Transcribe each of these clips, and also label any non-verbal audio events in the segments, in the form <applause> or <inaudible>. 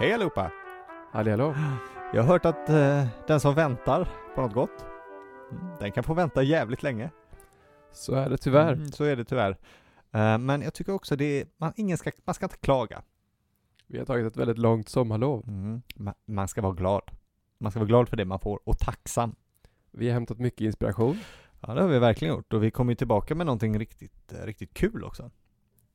Hej allihopa! Halli hallå! Jag har hört att eh, den som väntar på något gott, mm, den kan få vänta jävligt länge. Så är det tyvärr. Mm, så är det tyvärr. Eh, men jag tycker också det är, man, ingen ska, man ska inte klaga. Vi har tagit ett väldigt långt sommarlov. Mm, man, man ska vara glad. Man ska vara glad för det man får och tacksam. Vi har hämtat mycket inspiration. Ja, det har vi verkligen gjort och vi kommer ju tillbaka med någonting riktigt, eh, riktigt kul också.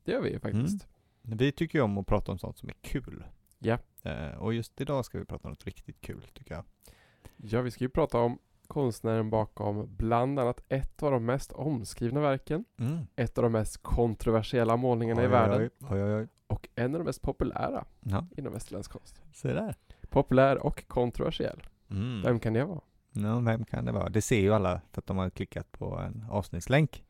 Det gör vi faktiskt. Vi tycker ju om att prata om sånt som är kul. Ja. Eh, och just idag ska vi prata om något riktigt kul tycker jag. Ja, vi ska ju prata om konstnären bakom bland annat ett av de mest omskrivna verken, Mm. ett av de mest kontroversiella målningarna i Oj, världen Oj, oj, och en av de mest populära Ja, inom västerländsk konst. se där. Populär och kontroversiell. Mm. Vem kan det vara? Ja, vem kan det vara? Det ser ju alla för att de har klickat på en avsnittslänk.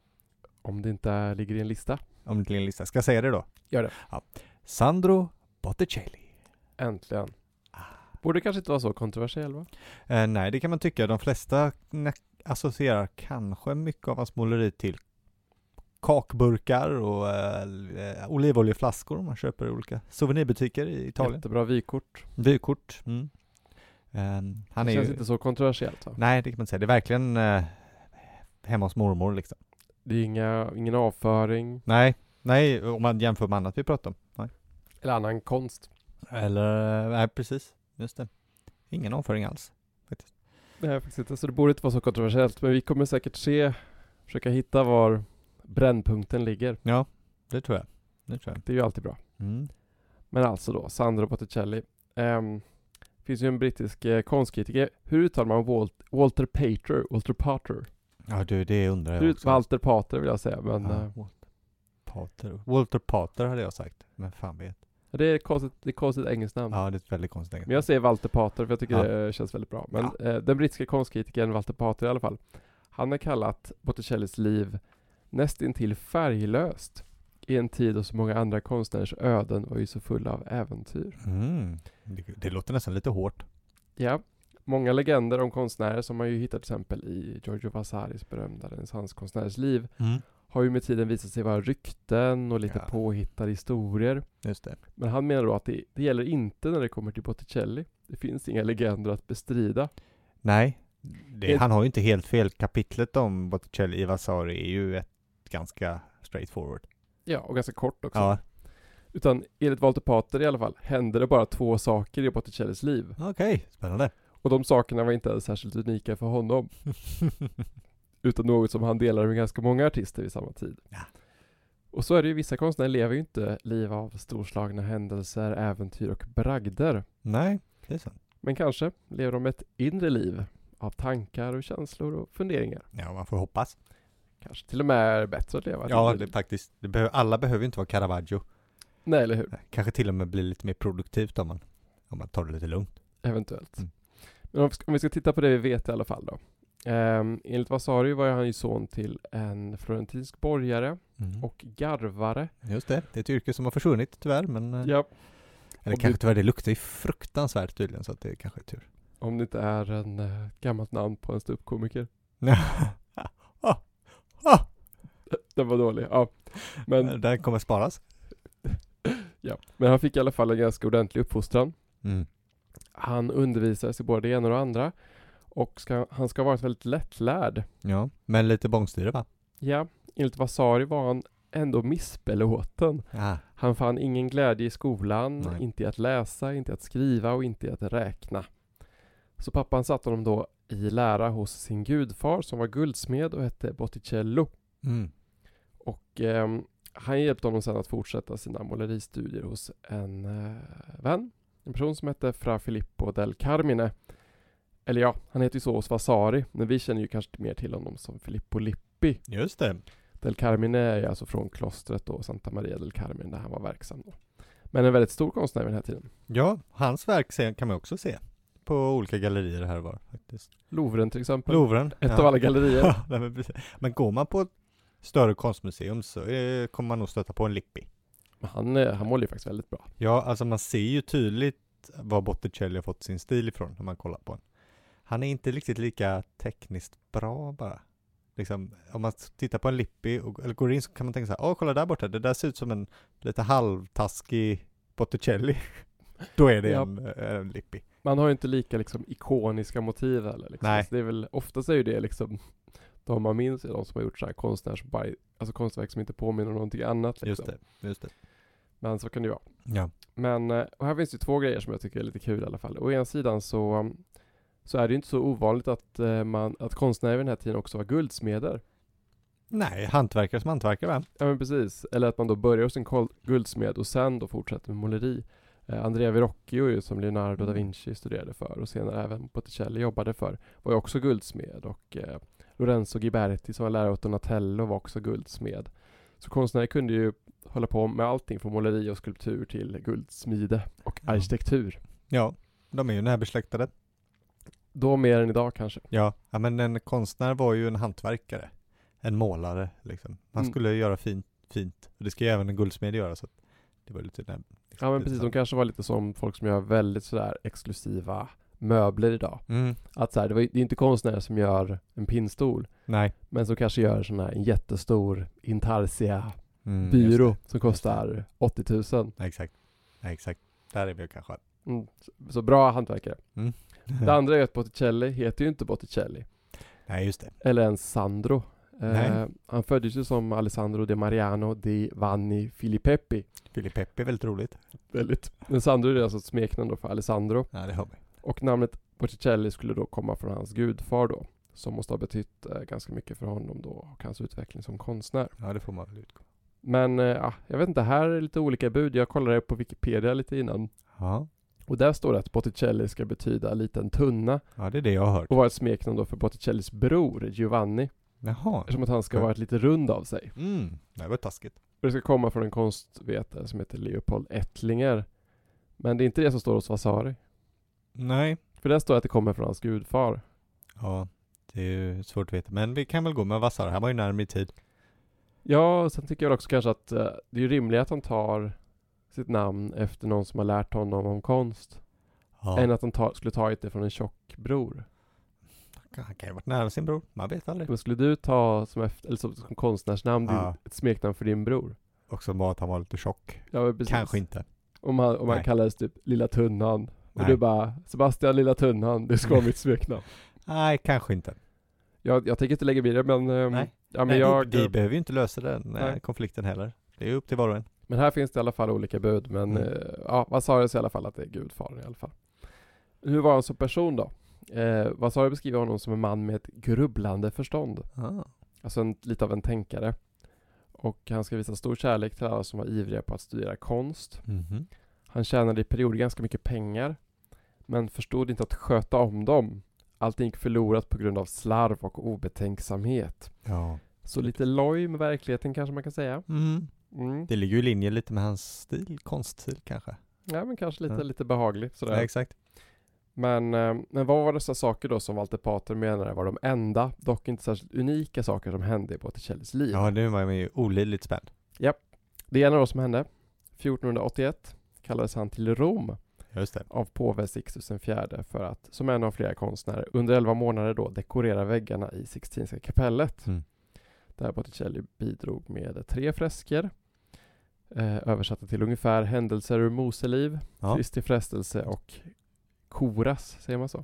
Om det inte ligger i en lista. Om det inte är en lista. Ska jag säga det då? Gör det. Ja. Sandro Botticelli. Äntligen. Borde kanske inte vara så kontroversiell va? Eh, nej, det kan man tycka. De flesta associerar kanske mycket av hans måleri till kakburkar och eh, olivoljeflaskor man köper i olika souvenirbutiker i Italien. Jättebra vykort. Vykort. Mm. Ehm, han det är känns ju... inte så kontroversiellt va? Nej, det kan man säga. Det är verkligen eh, hemma hos mormor liksom. Det är inga, ingen avföring Nej, nej, om man jämför med annat vi pratar om. Nej. eller annan konst. Eller, nej precis, just det. Ingen avföring alls. Faktiskt. Nej, faktiskt inte. Så det borde inte vara så kontroversiellt. Men vi kommer säkert se, försöka hitta var brännpunkten ligger. Ja, det tror jag. Det tror jag. Det är ju alltid bra. Mm. Men alltså då, Sandro Botticelli. Um, finns ju en brittisk eh, konstkritiker. Hur uttalar man Walt, Walter Pater? Walter Pater? Ja du, det undrar jag Hur, också. Walter Pater vill jag säga, men ja, eh, Walter Pater. Walter Pater hade jag sagt. Men fan vet. Det är konstigt, det är konstigt engelskt namn. Ja, det är ett väldigt konstigt Men jag säger Walter Pater för jag tycker Ja. det känns väldigt bra. Men eh, den brittiska konstkritikern Walter Pater i alla fall. Han har kallat Botticellis liv nästintill färglöst i en tid då så många andra konstnärers öden var ju så fulla av äventyr. Mm. Det, det låter nästan lite hårt. Ja, många legender om konstnärer som man ju hittar till exempel i Giorgio Vasaris berömda renässanskonstnärs liv Mm. Har ju med tiden visat sig vara rykten och lite Ja. påhittade historier. Just det. Men han menar då att det, det gäller inte när det kommer till Botticelli. Det finns inga legender att bestrida. Nej, det, han har ju inte helt fel. Kapitlet om Botticelli i Vasari är ju ett ganska straightforward. Ja, och ganska kort också. Ja, Utan enligt Walter Pater i alla fall hände det bara två saker i Botticellis liv. okej, spännande. Och de sakerna var inte ens särskilt unika för honom. <laughs> Utan något som han delade med ganska många artister vid samma tid. Ja. Och så är det ju, vissa konstnärer lever ju inte liv av storslagna händelser, äventyr och bragder. Nej, det är sant. Men kanske lever de ett inre liv av tankar och känslor och funderingar. Ja, man får hoppas. Kanske till och med är bättre att leva Ja, det faktiskt. Det behöver, alla behöver inte vara Caravaggio. Nej, eller hur? Kanske till och med bli lite mer produktivt om man, om man tar det lite lugnt. Eventuellt. Mm. Men om, om vi ska titta på det vi vet i alla fall då. Um, enligt Vasari var han ju son till en florentinsk borgare Mm. och garvare. Just det, det är ett yrke som har försvunnit tyvärr, men... eh, Ja. Eller och kanske tyvärr, det luktar ju fruktansvärt tydligen, så att det kanske är tur. Om det inte är en uh, gammalt namn på en ståuppkomiker. <laughs> ah, ah, <laughs> Den var dålig, ja. Men, Den kommer sparas. <laughs> ja. Men han fick i alla fall en ganska ordentlig uppfostran. Mm. Han undervisades i både det ena och det andra. Och ska, han ska ha varit väldigt lättlärd. Ja, men lite bångstyre va? Ja, enligt Vasari var han ändå missbelåten. Ja. Han fann ingen glädje i skolan, Nej. inte i att läsa, inte i att skriva och inte i att räkna. Så pappan satte honom då i lära hos sin gudfar som var guldsmed och hette Botticello. Mm. Och ehm, han hjälpte honom sedan att fortsätta sina måleristudier hos en eh, vän. En person som hette Fra Filippo del Carmine. Eller ja, han heter ju så hos Vasari, men vi känner ju kanske mer till honom som Filippo Lippi. Just det. Del Carmine är ju alltså från klostret då, Santa Maria del Carmine, där han var verksam då. Men en väldigt stor konstnär vid den här tiden. Ja, hans verk kan man också se på olika gallerier här och var faktiskt. Louvren till exempel. Louvren. Ett ja. av alla gallerier. <laughs> Men, går man på ett större konstmuseum så eh, kommer man nog stöta på en Lippi. Han, eh, han målar ju faktiskt väldigt bra. Ja, alltså man ser ju tydligt var Botticelli har fått sin stil ifrån när man kollar på honom. Han är inte riktigt lika tekniskt bra bara. Liksom, om man tittar på en Lippi och, eller går in så kan man tänka så här, åh kolla där borta, det där ser ut som en lite halvtaskig Botticelli. <laughs> Då är det Ja. en, en Lippi. Man har ju inte lika liksom ikoniska motiv heller liksom. Nej. Så det är väl, oftast är ju det liksom de man minns är de som har gjort så här konstnärs alltså konstverk som inte påminner om någonting annat liksom. Just det, just det. Men så kan det ju vara. Ja. Men, eh, och här finns det två grejer som jag tycker är lite kul i alla fall. Å ena sidan så, um, så är det inte så ovanligt att, eh, man, att konstnärer vid den här tiden också var guldsmeder. Nej, hantverkare som hantverkare va? Ja men precis. Eller att man då börjar hos en guldsmed och sen då fortsätter med måleri. Eh, Andrea Verrocchio ju, som Leonardo da Mm. Vinci studerade för och senare även Botticelli jobbade för var ju också guldsmed och eh, Lorenzo Ghiberti som var lärare åt Donatello var också guldsmed. Så konstnärer kunde ju hålla på med allting från måleri och skulptur till guldsmide och Ja. arkitektur. Ja, de är ju närbesläktade. Då mer än idag kanske. Ja, ja, men en konstnär var ju en hantverkare. En målare liksom. Man Mm. skulle göra fint, fint. Och det ska ju även en guldsmed göra så det var lite där, Ja men precis, de kanske var lite som folk som gör väldigt sådär exklusiva möbler idag. Mm, Att så här, det, var, det är inte konstnärer som gör en pinnstol, nej. men som kanske gör sån här, en jättestor intarsia Mm, byrå som kostar 80 000. det. Nej, exakt. Exakt. Där är vi kanske. Mm. Så, så bra hantverkare. Mm. Det andra är att Botticelli heter ju inte Botticelli, Nej, just det. eller ens Sandro. Eh, han föddes ju som Alessandro de Mariano di Vanni Filippepi. Filippepi är väldigt roligt. Väldigt. Men Sandro är alltså ett smeknamn då för Alessandro. Ja, det har vi. Och namnet Botticelli skulle då komma från hans gudfar då. Som måste ha betytt eh, ganska mycket för honom då och hans utveckling som konstnär. Ja, det får man väl utgå. Men eh, ja, jag vet inte, här är lite olika bud. Jag kollade på Wikipedia lite innan. Ja. Och där står det att Botticelli ska betyda liten tunna ja, det är det jag har hört. och vara ett smeknamn då för Botticellis bror Giovanni. Jaha. Eftersom att han ska vara ett lite rund av sig. Mm, det var taskigt. Och det ska komma från en konstvetare som heter Leopold Ettlinger. Men det är inte det som står hos Vasari. Nej. För där står att det kommer från hans gudfar. Ja, det är ju svårt att veta. Men vi kan väl gå med Vassar. Han var ju närmare i tid. Ja, sen tycker jag också kanske att eh, det är rimligt att han tar sitt namn efter någon som har lärt honom om konst. Ja. Än att han tar, skulle tagit det från en tjock bror. Han kan ju ha varit nära sin bror. Man vet aldrig. Men skulle du ta som, efter, eller som, som konstnärsnamn din, Ja. ett smeknamn för din bror? Också bara att han var lite tjock. Ja, precis. Kanske inte. Om han, om han kallades typ Lilla Tunnan. Och Nej. du bara Sebastian Lilla Tunnan, det ska vara mitt smeknamn. Nej, kanske inte. Jag, jag tänker inte lägga vidare men, ehm, Nej. ja, men, Nej, jag, vi behöver ju inte lösa den eh, Nej. konflikten heller. Det är upp till var och en. Men här finns det i alla fall olika bud. Men Mm. eh, ja, Vasarius i alla fall att det är gudfadern i alla fall. Hur var han som person då? Eh, Vasari beskriver honom som en man med ett grubblande förstånd. Ah. Alltså en, lite av en tänkare. Och han ska visa stor kärlek till alla som var ivriga på att studera konst. Mhm. Han tjänade i perioder ganska mycket pengar. Men förstod inte att sköta om dem. Allting gick förlorat på grund av slarv och obetänksamhet. Ja. Så lite loj med verkligheten kanske man kan säga. Mm. Mm. Det ligger ju i linje lite med hans stil, konststil kanske. Ja men kanske lite, Ja. lite behagligt sådär. Ja, exakt. Men, eh, men vad var dessa saker då som Walter Pater menade var de enda, dock inte särskilt unika saker som hände i Botticellis liv? Ja, nu var man ju olidligt spänd. Det ena då som hände, 1481 kallades han till Rom av påve Sixtus IV för att, som en av flera konstnärer, under 11 månader då dekorera väggarna i Sixtinska kapellet. Mm. Där Botticelli bidrog med tre fresker eh, översatta till ungefär händelser ur Moseliv, Ja. Kristi frestelse och Koras, säger man så?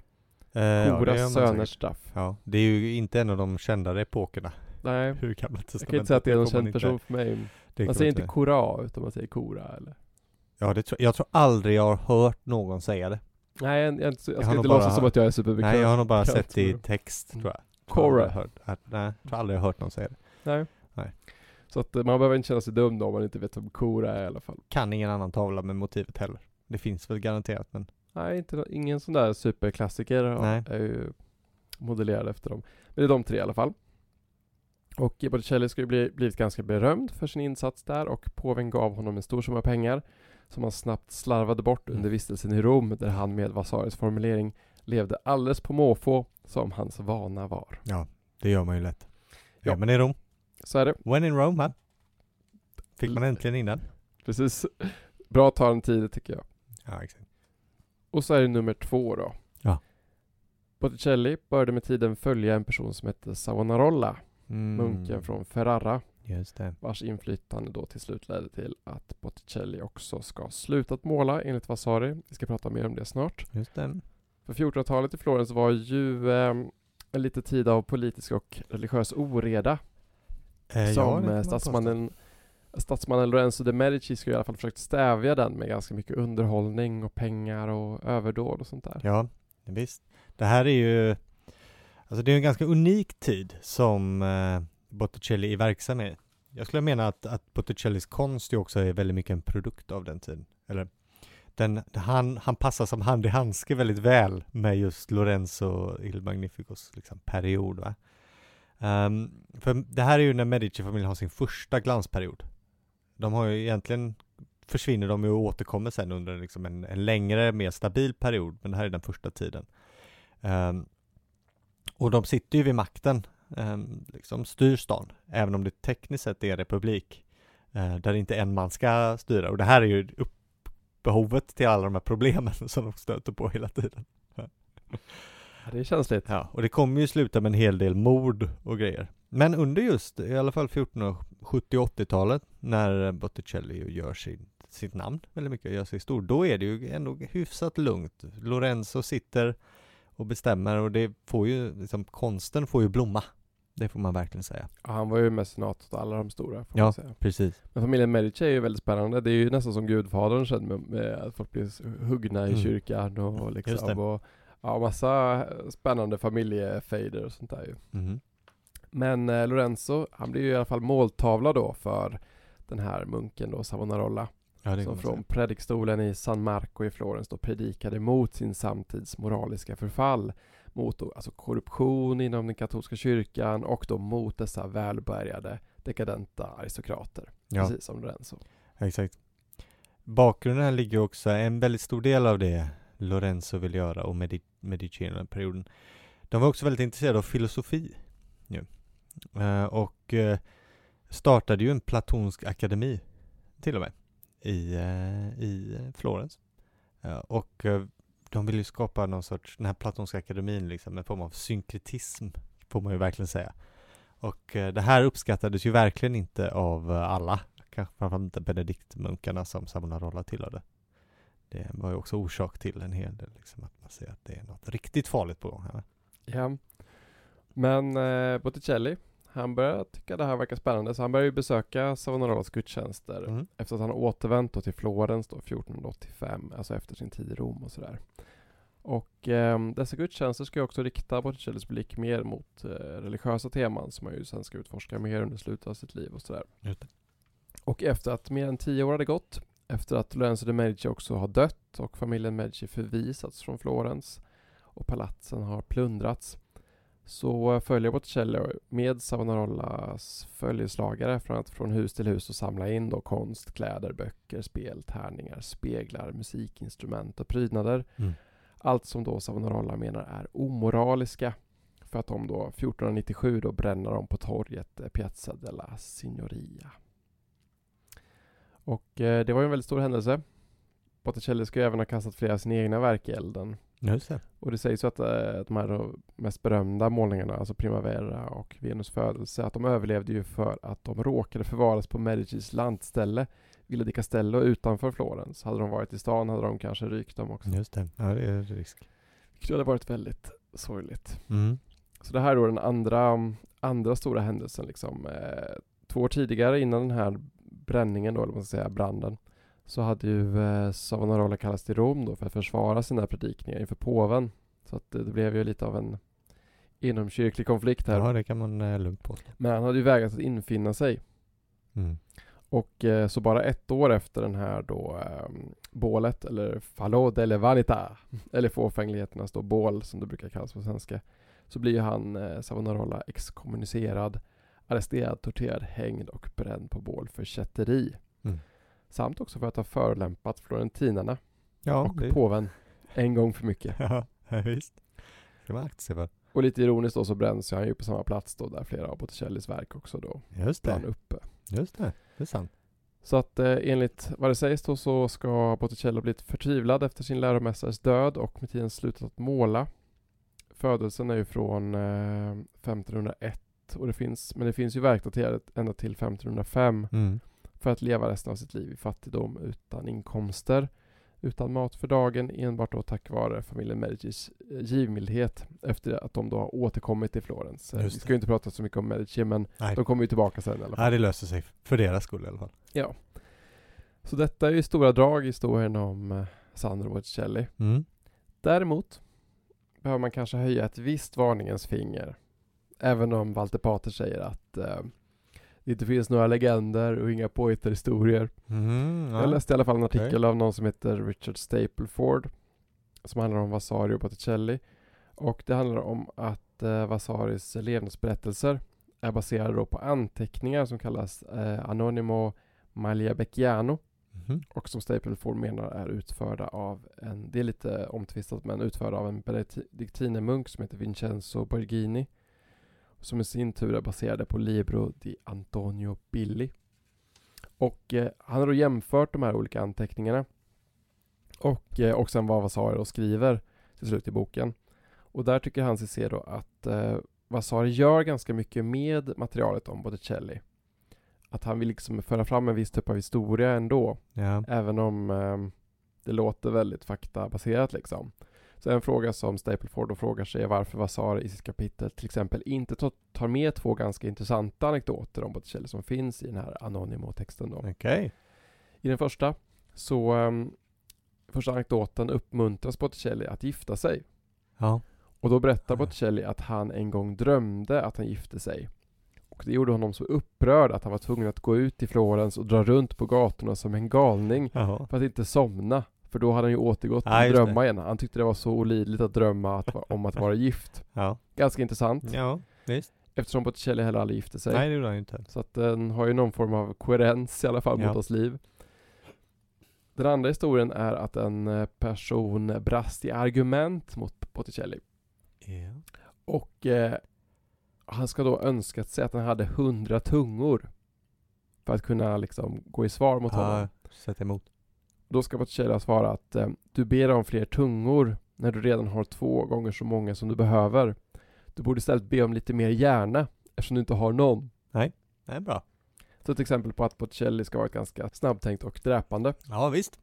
Eh, ja, Koras man söners straff. Ja, det är ju inte en av de kändare epokerna. Nej, <laughs> Hur gamla jag kan inte säga att det är någon man känd inte- person för mig. Man kan säger inte inte Kora, utan man säger Kora eller? Ja, det tror, jag tror aldrig jag har hört någon säga det. Nej, jag, jag, jag, jag ska inte bara låtsas som att jag är superbekväm. Nej, jag har nog bara Jag sett det i text, tror jag. Jag Kora. hört, att, nej, jag tror aldrig jag har hört någon säga det. Nej. Nej. Så att eh, man behöver inte känna sig dum då om man inte vet vem Kora är i alla fall. Kan ingen annan tavla med motivet heller. Det finns väl garanterat, men Nej, inte, ingen sån där superklassiker Nej. är ju modellerad efter dem. Men det är de tre i alla fall. Och Botticelli ska ju bli, blivit ganska berömd för sin insats där och påven gav honom en stor summa pengar som han snabbt slarvade bort under Mm. vistelsen i Rom där han med Vasaris formulering levde alldeles på måfå som hans vana var. ja, det gör man ju lätt. Ja. Ja, men i Rom. Så är det. When in Rome, va? Fick man äntligen in den? Precis. <laughs> Bra att ta en tid tycker jag. Ja, exakt. Och så är det nummer två då. Ja. Botticelli började med tiden följa en person som hette Savonarola, Mm. munken från Ferrara. Just det. vars inflytande då till slut ledde till att Botticelli också ska slutat måla enligt Vasari. Vi ska prata mer om det snart. Just det. För 1400-talet i Florens var ju eh, en liten tid av politisk och religiös oreda Eh, som ja, eh, statsmannen, statsmannen Lorenzo de Medici skulle i alla fall försökt stävja den med ganska mycket underhållning och pengar och överdåd och sånt där. Ja, visst. Det här är ju, alltså det är en ganska unik tid som eh, Botticelli är verksam i. Jag skulle mena att, att Botticellis konst ju också är väldigt mycket en produkt av den tiden. Eller, den, han, han passar som hand i handske väldigt väl med just Lorenzo Il Magnificos liksom, period. Va? Um, för det här är ju när Medici-familjen har sin första glansperiod. De har ju egentligen försvinner de ju och återkommer sen under liksom en, en längre, mer stabil period, men det här är den första tiden. Um, och de sitter ju vid makten, um, liksom styr stan, även om det tekniskt sett är republik, uh, där inte en man ska styra. Och det här är ju uppbehovet till alla de här problemen <laughs> som de stöter på hela tiden. Det är känsligt. Ja, och det kommer ju sluta med en hel del mord och grejer. Men under just, i alla fall 1470 och 80-talet, när Botticelli gör sin, sitt namn väldigt mycket, gör sig stor, då är det ju ändå hyfsat lugnt. Lorenzo sitter och bestämmer och det får ju, liksom, konsten får ju blomma. Det får man verkligen säga. Ja, han var ju mecenat åt alla de stora får Ja. man säga. Precis. Men familjen Medici är ju väldigt spännande. Det är ju nästan som Gudfadern sen med, med att folk blir huggna i Mm. kyrkan och Just det. liksom och ja, massa spännande familjefejder och sånt där ju. Mhm. Men eh, Lorenzo, han blir ju i alla fall måltavla då för den här munken då, Savonarola. Ja, som från predikstolen i San Marco i Florens då predikade mot sin samtids moraliska förfall. Mot då, alltså korruption inom den katolska kyrkan och då mot dessa välbärgade dekadenta aristokrater. Ja. Precis som Lorenzo. Exakt. Bakgrunden här ligger också, en väldigt stor del av det Lorenzo vill göra och Medi- Medici-perioden. De var också väldigt intresserade av filosofi. Ja. Eh, och eh, startade ju en platonsk akademi till och med i, eh, i Florens. Och de ville ju skapa någon sorts, den här platonska akademin liksom, en form av synkretism får man ju verkligen säga. Och det här uppskattades ju verkligen inte av alla kanske framförallt inte benediktmunkarna som Savonarola tillhörde. Det var ju också orsak till en hel del, liksom, att man ser att det är något riktigt farligt på gång här. Ja. Men eh, Botticelli, han börjar tycka det här verkar spännande så han börjar ju besöka Savonarolas gudstjänster Mm. efter att han återvänt till Florens då 1485, alltså efter sin tid i Rom och sådär. Och eh, dessa gudstjänster ska ju också rikta Botticellis blick mer mot eh, religiösa teman som han ju sen ska utforska mer under slutet av sitt liv och sådär. Och efter att mer än tio år hade gått, efter att Lorenzo de Medici också har dött och familjen Medici förvisats från Florens och palatsen har plundrats, så följer Botticelli med Savonarolas följeslagare från att från hus till hus och samla in då konst, kläder, böcker, spel, tärningar, speglar, musikinstrument och prydnader. Mm. Allt som då Savonarola menar är omoraliska. För att de då 1497 då bränner de på torget Piazza della Signoria. Och eh, det var ju en väldigt stor händelse. Botticelli ska ju även ha kastat flera av sina egna verk i elden. Just det. Och det sägs ju att eh, de här mest berömda målningarna, alltså Primavera och Venus födelse, att de överlevde ju för att de råkade förvaras på Medicis landställe, Villa di Castello utanför Florens. Hade de varit i stan hade de kanske rykt dem också. Just det. Ja, det är risk. Vilket hade varit väldigt sorgligt. Mm. Så det här är då den andra, andra stora händelsen liksom. Eh, två år tidigare innan den här bränningen då, eller man ska säga, branden, så hade ju eh, Savonarola kallats till Rom då för att försvara sina predikningar inför påven. Så att det, det blev ju lite av en inomkyrklig konflikt här. Ja, det kan man eh, lugnt påstå. Men han hade ju vägrat att infinna sig. Mm. Och eh, så bara ett år efter den här då eh, bålet, eller Fallo delle Vanita, <laughs> eller fåfängligheternas då bål som det brukar kallas på svenska, så blir ju han, eh, Savonarola, exkommunicerad, arresterad, torterad, hängd och bränd på bål för kätteri. Mm. Samt också för att ha förolämpat florentinarna Ja, och det... påven en gång för mycket. <laughs> ja, visst. akta sig för. Och lite ironiskt då så bränns han ju på samma plats då där flera av Botticellis verk också då Just det. uppe. Just det. Det är sant. Så att eh, enligt vad det sägs då så ska Botticelli ha blivit förtvivlad efter sin läromästares död och med tiden slutat att måla. Födelsen är ju från eh, 1501 och det finns, men det finns ju verk daterat ända till 1505 Mm. för att leva resten av sitt liv i fattigdom utan inkomster, utan mat för dagen, enbart då tack vare familjen Medicis eh, givmildhet efter att de då har återkommit till Florens. Vi ska ju inte prata så mycket om Medici, men Nej. de kommer ju tillbaka sen i alla fall. Nej, det löser sig för deras skull i alla fall. Ja. Så detta är ju stora drag i historien om eh, Sandro Botticelli. Mm. Däremot behöver man kanske höja ett visst varningens finger. Även om Walter Pater säger att eh, det inte finns några legender och inga påhittarhistorier. Mm, ja. Jag läste i alla fall en artikel av någon som heter Richard Stapleford som handlar om Vasari och Botticelli. Och det handlar om att eh, Vasaris levnadsberättelser är baserade på anteckningar som kallas eh, Anonimo Magliabecchiano Mhm. och som Stapleford menar är utförda av en, det är lite omtvistat, men utförda av en benediktinermunk som heter Vincenzo Borghini som i sin tur är baserade på Libro di Antonio Billi. Och eh, han har då jämfört de här olika anteckningarna och, eh, och sen vad Vasari då skriver till slut i boken. Och där tycker han sig se då att eh, Vasari gör ganska mycket med materialet om Botticelli. Att han vill liksom föra fram en viss typ av historia ändå. Ja. Även om ehm, det låter väldigt faktabaserat liksom. Så en fråga som Stapleford då frågar sig är varför Vasari i sitt kapitel till exempel inte ta- tar med två ganska intressanta anekdoter om Botticelli som finns i den här Anonimo-texten då. Okej. I den första så um, första anekdoten uppmuntras Botticelli att gifta sig. Ja. Och då berättar. Botticelli att han en gång drömde att han gifte sig. Och det gjorde honom så upprörd att han var tvungen att gå ut i Florens och dra runt på gatorna som en galning Jaha. för att inte somna. För då hade han ju återgått till Ja, att just det. drömma igen. Han tyckte det var så olidligt att drömma att, om att vara <laughs> gift. Ja. Ganska intressant. Ja, visst. Eftersom Botticelli heller aldrig gifte sig. Nej, det gjorde han ju inte. Så att den har ju någon form av koherens i alla fall Ja. mot hans liv. Den andra historien är att en eh, person brast i argument mot Botticelli. Ja. Och eh, han ska då önskat sig att han hade hundra tungor. För att kunna liksom gå i svar mot honom. Ja, sätt emot. Då ska Botticelli svarat att eh, du ber om fler tungor när du redan har två gånger så många som du behöver. Du borde istället be om lite mer hjärna eftersom du inte har någon. Det är bra. Så ett exempel på att Botticelli ska varit ganska snabbtänkt och dräpande. Ja, visst.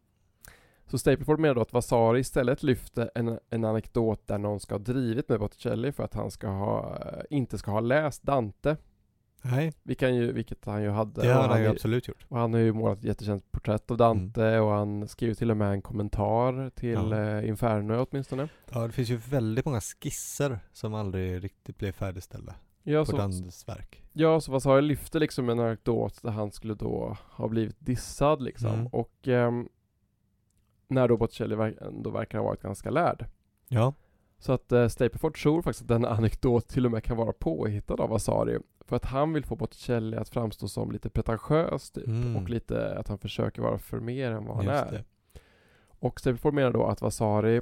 Så Stapleford menar då att Vasari istället lyfte en, en anekdot där någon ska ha drivit med Botticelli för att han ska ha, eh, inte ska ha läst Dante. Nej, Vi kan ju, vilket han ju hade. det har han ju absolut gjort. Och han har ju målat ett jättekänt porträtt av Dante och han skrev till och med en kommentar till Ja. eh, Inferno åtminstone. Ja, det finns ju väldigt många skisser som aldrig riktigt blev färdigställda Ja, på så, Dantes verk. ja, så Vasari lyfte liksom en anekdot där han skulle då ha blivit dissad liksom. Mm. Och ehm, när då Botticelli ändå verkar ha varit ganska lärd. Ja. Så att eh, Stapleford tror faktiskt att denna <laughs> anekdot till och med kan vara påhittad av Vasari. För att han vill få Botticelli att framstå som lite pretentiös typ. Mm. Och lite att han försöker vara för mer än vad han Just är. det. Och Stapleford menar då att Vasari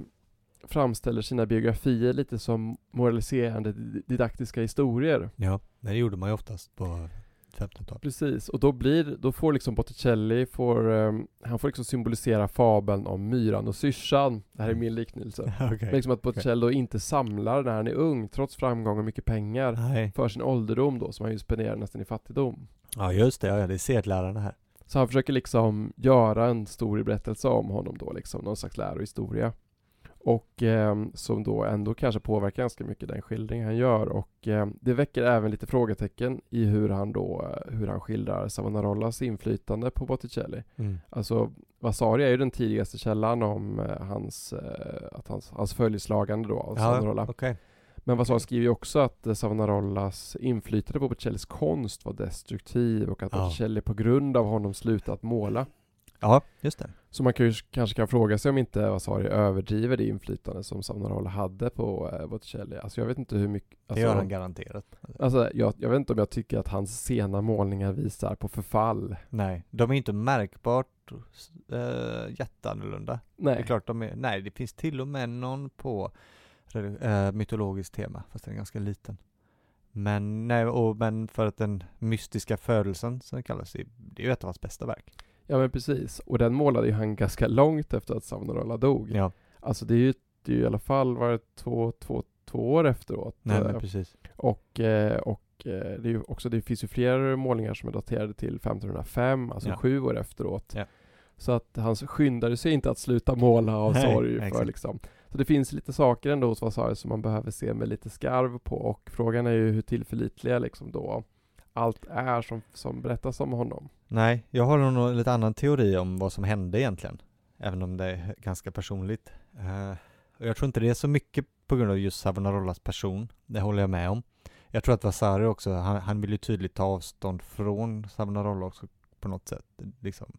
framställer sina biografier lite som moraliserande di- didaktiska historier. Ja, det gjorde man ju oftast på 1500-talet. Precis, och då blir, då får liksom Botticelli, får, ehm, han får liksom symbolisera fabeln om myran och syrsan. Det här är min liknelse. <laughs> Okej. Men liksom att Botticelli då inte samlar när han är ung, trots framgång och mycket pengar, Nej. för sin ålderdom då, som han ju spenderar nästan i fattigdom. Ja, just det. Ja, det är sedlärarna här. Så han försöker liksom göra en stor berättelse om honom då, liksom någon slags lärohistoria. Och ehm, som då ändå kanske påverkar ganska mycket den skildring han gör och ehm, det väcker även lite frågetecken i hur han då, eh, hur han skildrar Savonarollas inflytande på Botticelli. Mm. Alltså Vasari är ju den tidigaste källan om eh, hans, eh, att hans, hans följeslagande då av Ja, Savonarola. okej. Men Vasari skriver ju också att eh, Savonarollas inflytande på Botticellis konst var destruktiv och att Ja. Botticelli på grund av honom slutat måla. Ja, just det. Så man kan ju, kanske kan fråga sig om inte Vasari överdriver det inflytande som Savonarola hade på eh, Botticelli. Alltså jag vet inte hur mycket... Det Alltså, gör han garanterat. Alltså jag, jag vet inte om jag tycker att hans sena målningar visar på förfall. Nej, de är inte märkbart äh, jätteannorlunda. Det är Nej. klart de är, nej det finns till och med någon på äh, mytologiskt tema, fast den är ganska liten. Men, nej, och, men för att den mystiska födelsen som det kallas, det det är ju ett av hans bästa verk. Ja men precis. Och den målade ju han ganska långt efter att Savonarola dog. Ja, Alltså det är ju, det är ju i alla fall var det två, två, två år efteråt. nej Eh, men precis. och, eh, och eh, det, är ju också, det finns ju fler målningar som är daterade till 1505, alltså Ja. sju år efteråt. Ja. Så att han skyndade sig inte att sluta måla av Nej, sorg för exakt. liksom. Så det finns lite saker ändå hos Vasari som man behöver se med lite skarv på och frågan är ju hur tillförlitliga liksom då allt är som, som berättas om honom. Nej, jag har nog en lite annan teori om vad som hände egentligen. Även om det är ganska personligt. Och jag tror inte det är så mycket på grund av just Savonarollas person. Det håller jag med om. Jag tror att Vasari också, han, han vill ju tydligt ta avstånd från Savonarola också på något sätt. Liksom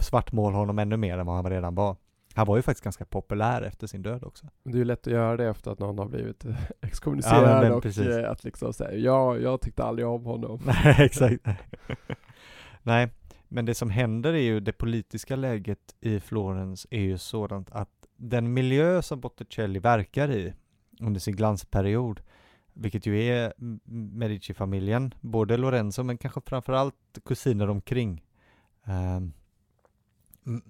svartmåla honom ännu mer än vad han redan var. Han var ju faktiskt ganska populär efter sin död också. Det är ju lätt att göra det efter att någon har blivit eh, <laughs> Ja, exkommunicerad men och precis. eh, att liksom säga ja, jag tyckte aldrig om honom. <laughs> Nej, exakt. <laughs> Nej, men det som händer är ju det politiska läget i Florens är ju sådant att den miljö som Botticelli verkar i under sin glansperiod, vilket ju är Medici-familjen, både Lorenzo men kanske framförallt kusiner omkring, eh,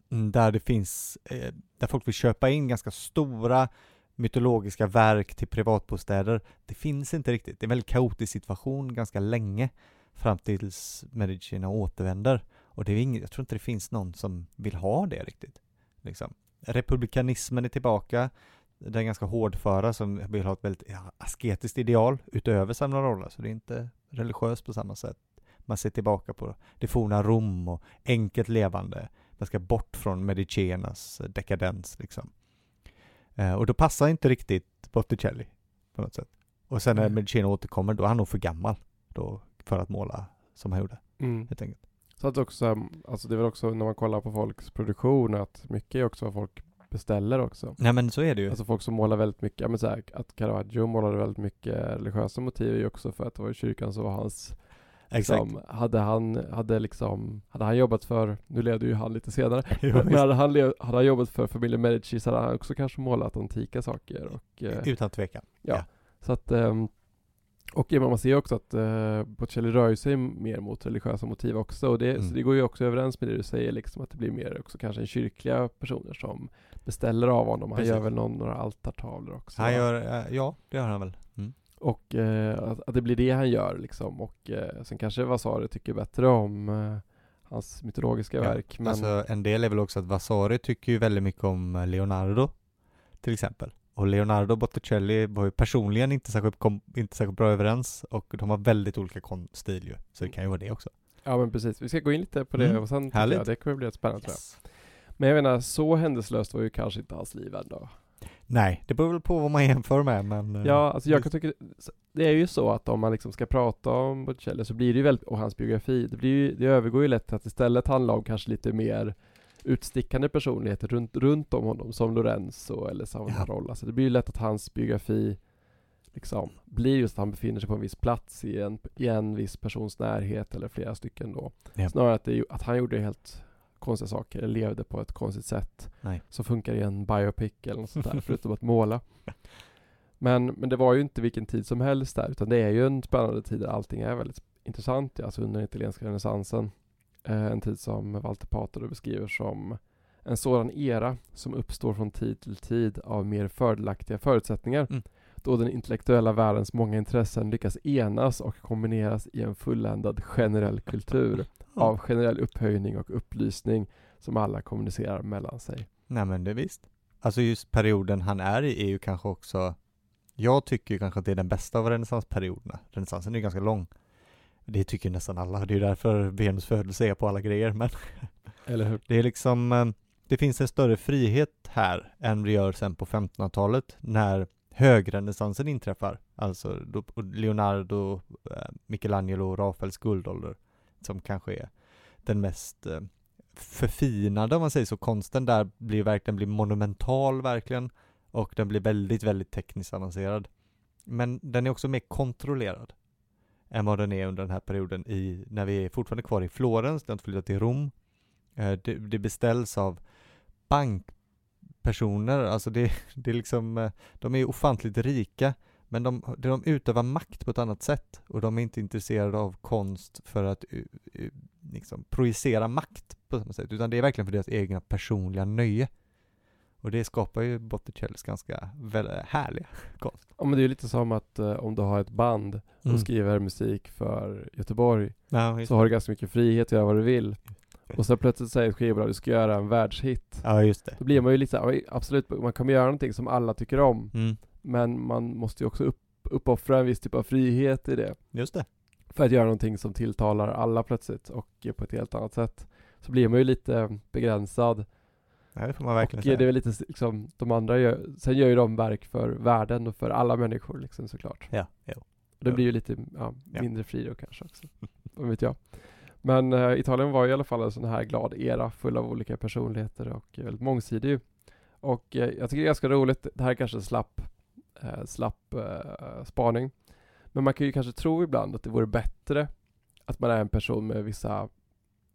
där det finns, eh, där folk vill köpa in ganska stora mytologiska verk till privatbostäder. Det finns inte riktigt. Det är en väldigt kaotisk situation ganska länge fram tills Medicierna återvänder. Och det är inget, jag tror inte det finns någon som vill ha det riktigt. Liksom. Republikanismen är tillbaka. Den är ganska hårdföra som vill ha ett väldigt ja, asketiskt ideal utöver Savonarola, så det är inte religiöst på samma sätt. Man ser tillbaka på det forna Rom och enkelt levande. Man ska bort från Mediciernas dekadens liksom. Eh, och då passar inte riktigt Botticelli på något sätt. Och sen när. Medicierna återkommer, då är han nog för gammal då för att måla som han gjorde, Mm. helt enkelt. Så att också, alltså det är väl också när man kollar på folks produktion att mycket är också vad folk beställer också. Nej men så är det ju. Alltså folk som målar väldigt mycket, ja men så här, att Caravaggio målade väldigt mycket religiösa motiv är ju också för att det var i kyrkan som var hans Exakt. Liksom, hade han, hade liksom, hade han jobbat för, nu levde ju han lite senare, <laughs> Jo, men hade han, lev, hade han jobbat för familjen Medici så hade han också kanske målat antika saker och eh, Utan tvekan. Ja. Så att, ehm, och man ser också att uh, Botticelli rör sig mer mot religiösa motiv också och det, Mm. så det går ju också överens med det du säger liksom att det blir mer också kanske en kyrkliga personer som beställer av honom. Han Precis. gör väl någon, några altartavlor också. Han gör, eh, ja det gör han väl. Mm. Och eh, att, att det blir det han gör liksom och eh, sen kanske Vasari tycker bättre om eh, hans mytologiska Ja, verk men Alltså en del är väl också att Vasari tycker ju väldigt mycket om eh, Leonardo, till exempel. Och Leonardo Botticelli var ju personligen inte särskilt, kom, inte särskilt bra överens och de har väldigt olika konststil ju. Så det kan ju vara det också. Ja men precis, vi ska gå in lite på det Mm, och sen härligt. jag, det kommer bli rätt spännande tror jag. Men jag menar, så händelselöst var ju kanske inte hans liv ändå. Nej, det beror väl på vad man jämför med men eh, Ja, alltså jag kan tycka, det är ju så att om man liksom ska prata om Botticelli så blir det ju väldigt, och hans biografi, det blir ju, det övergår ju lätt att istället handla om kanske lite mer utstickande personligheter runt, runt om honom, som Lorenzo eller Savonarola. Så det blir ju lätt att hans biografi liksom blir just att han befinner sig på en viss plats i en, i en viss persons närhet eller flera stycken då. Ja. Snarare att, det, att han gjorde helt konstiga saker, eller levde på ett konstigt sätt Nej. som funkar i en biopic eller något sånt där, <laughs> förutom att måla. Men, men det var ju inte vilken tid som helst där, utan det är ju en spännande tid där allting är väldigt intressant, ja, alltså under den italienska renässansen. Eh, en tid som Walter Pater beskriver som en sådan era som uppstår från tid till tid av mer fördelaktiga förutsättningar. Mm. Då den intellektuella världens många intressen lyckas enas och kombineras i en fulländad generell kultur <laughs> av generell upphöjning och upplysning som alla kommunicerar mellan sig. Nej men det visst. Alltså just perioden han är i är ju kanske också, jag tycker ju kanske att det är den bästa av renässansperioderna. Renässansen är ju ganska lång. Det tycker nästan alla, det är ju därför Venus födelse är på alla grejer, men <laughs> Eller hur? det är liksom, eh, det finns en större frihet här än det gör sen på 1500-talet när högrenässansen inträffar. Alltså Leonardo, eh, Michelangelo och Rafaels guldålder som kanske är den mest eh, förfinade om man säger så. Konsten där blir verkligen blir monumental verkligen och den blir väldigt, väldigt tekniskt avancerad. Men den är också mer kontrollerad än vad den är under den här perioden i, när vi är fortfarande kvar i Florens, det har inte flyttat till Rom. Eh, Det, det beställs av bankpersoner, alltså det, <laughs> det är liksom, eh, de är ofantligt rika, men de, de utövar makt på ett annat sätt och de är inte intresserade av konst för att liksom, projicera makt på samma sätt, utan det är verkligen för deras egna personliga nöje. Och det skapar ju Botticellis ganska väl, härliga <laughs> konst. Ja men det är ju lite som att eh, om du har ett band och skriver musik för Göteborg Ja, så har du ganska mycket frihet att göra vad du vill. Och så plötsligt säger ett skivbolag att du ska göra en världshit. ja, just det. Då blir man ju lite så här, "Oj, absolut, man kommer göra någonting som alla tycker om. Mm. Men man måste ju också upp, uppoffra en viss typ av frihet i det. Just det. För att göra någonting som tilltalar alla plötsligt och eh, på ett helt annat sätt. Så blir man ju lite begränsad. Ja, det får man Och verkligen eh, säga. det är lite liksom, de andra gör, sen gör ju de verk för världen och för alla människor liksom såklart. Ja, jo. Och det Ja. blir ju lite ja, Ja. mindre fri då kanske också. <laughs> Vad vet jag. Men eh, Italien var ju i alla fall en sån här glad era full av olika personligheter och eh, väldigt mångsidig. Och eh, jag tycker det är ganska roligt, det här är kanske en slapp, eh, slapp spaning. Men man kan ju kanske tro ibland att det vore bättre att man är en person med vissa,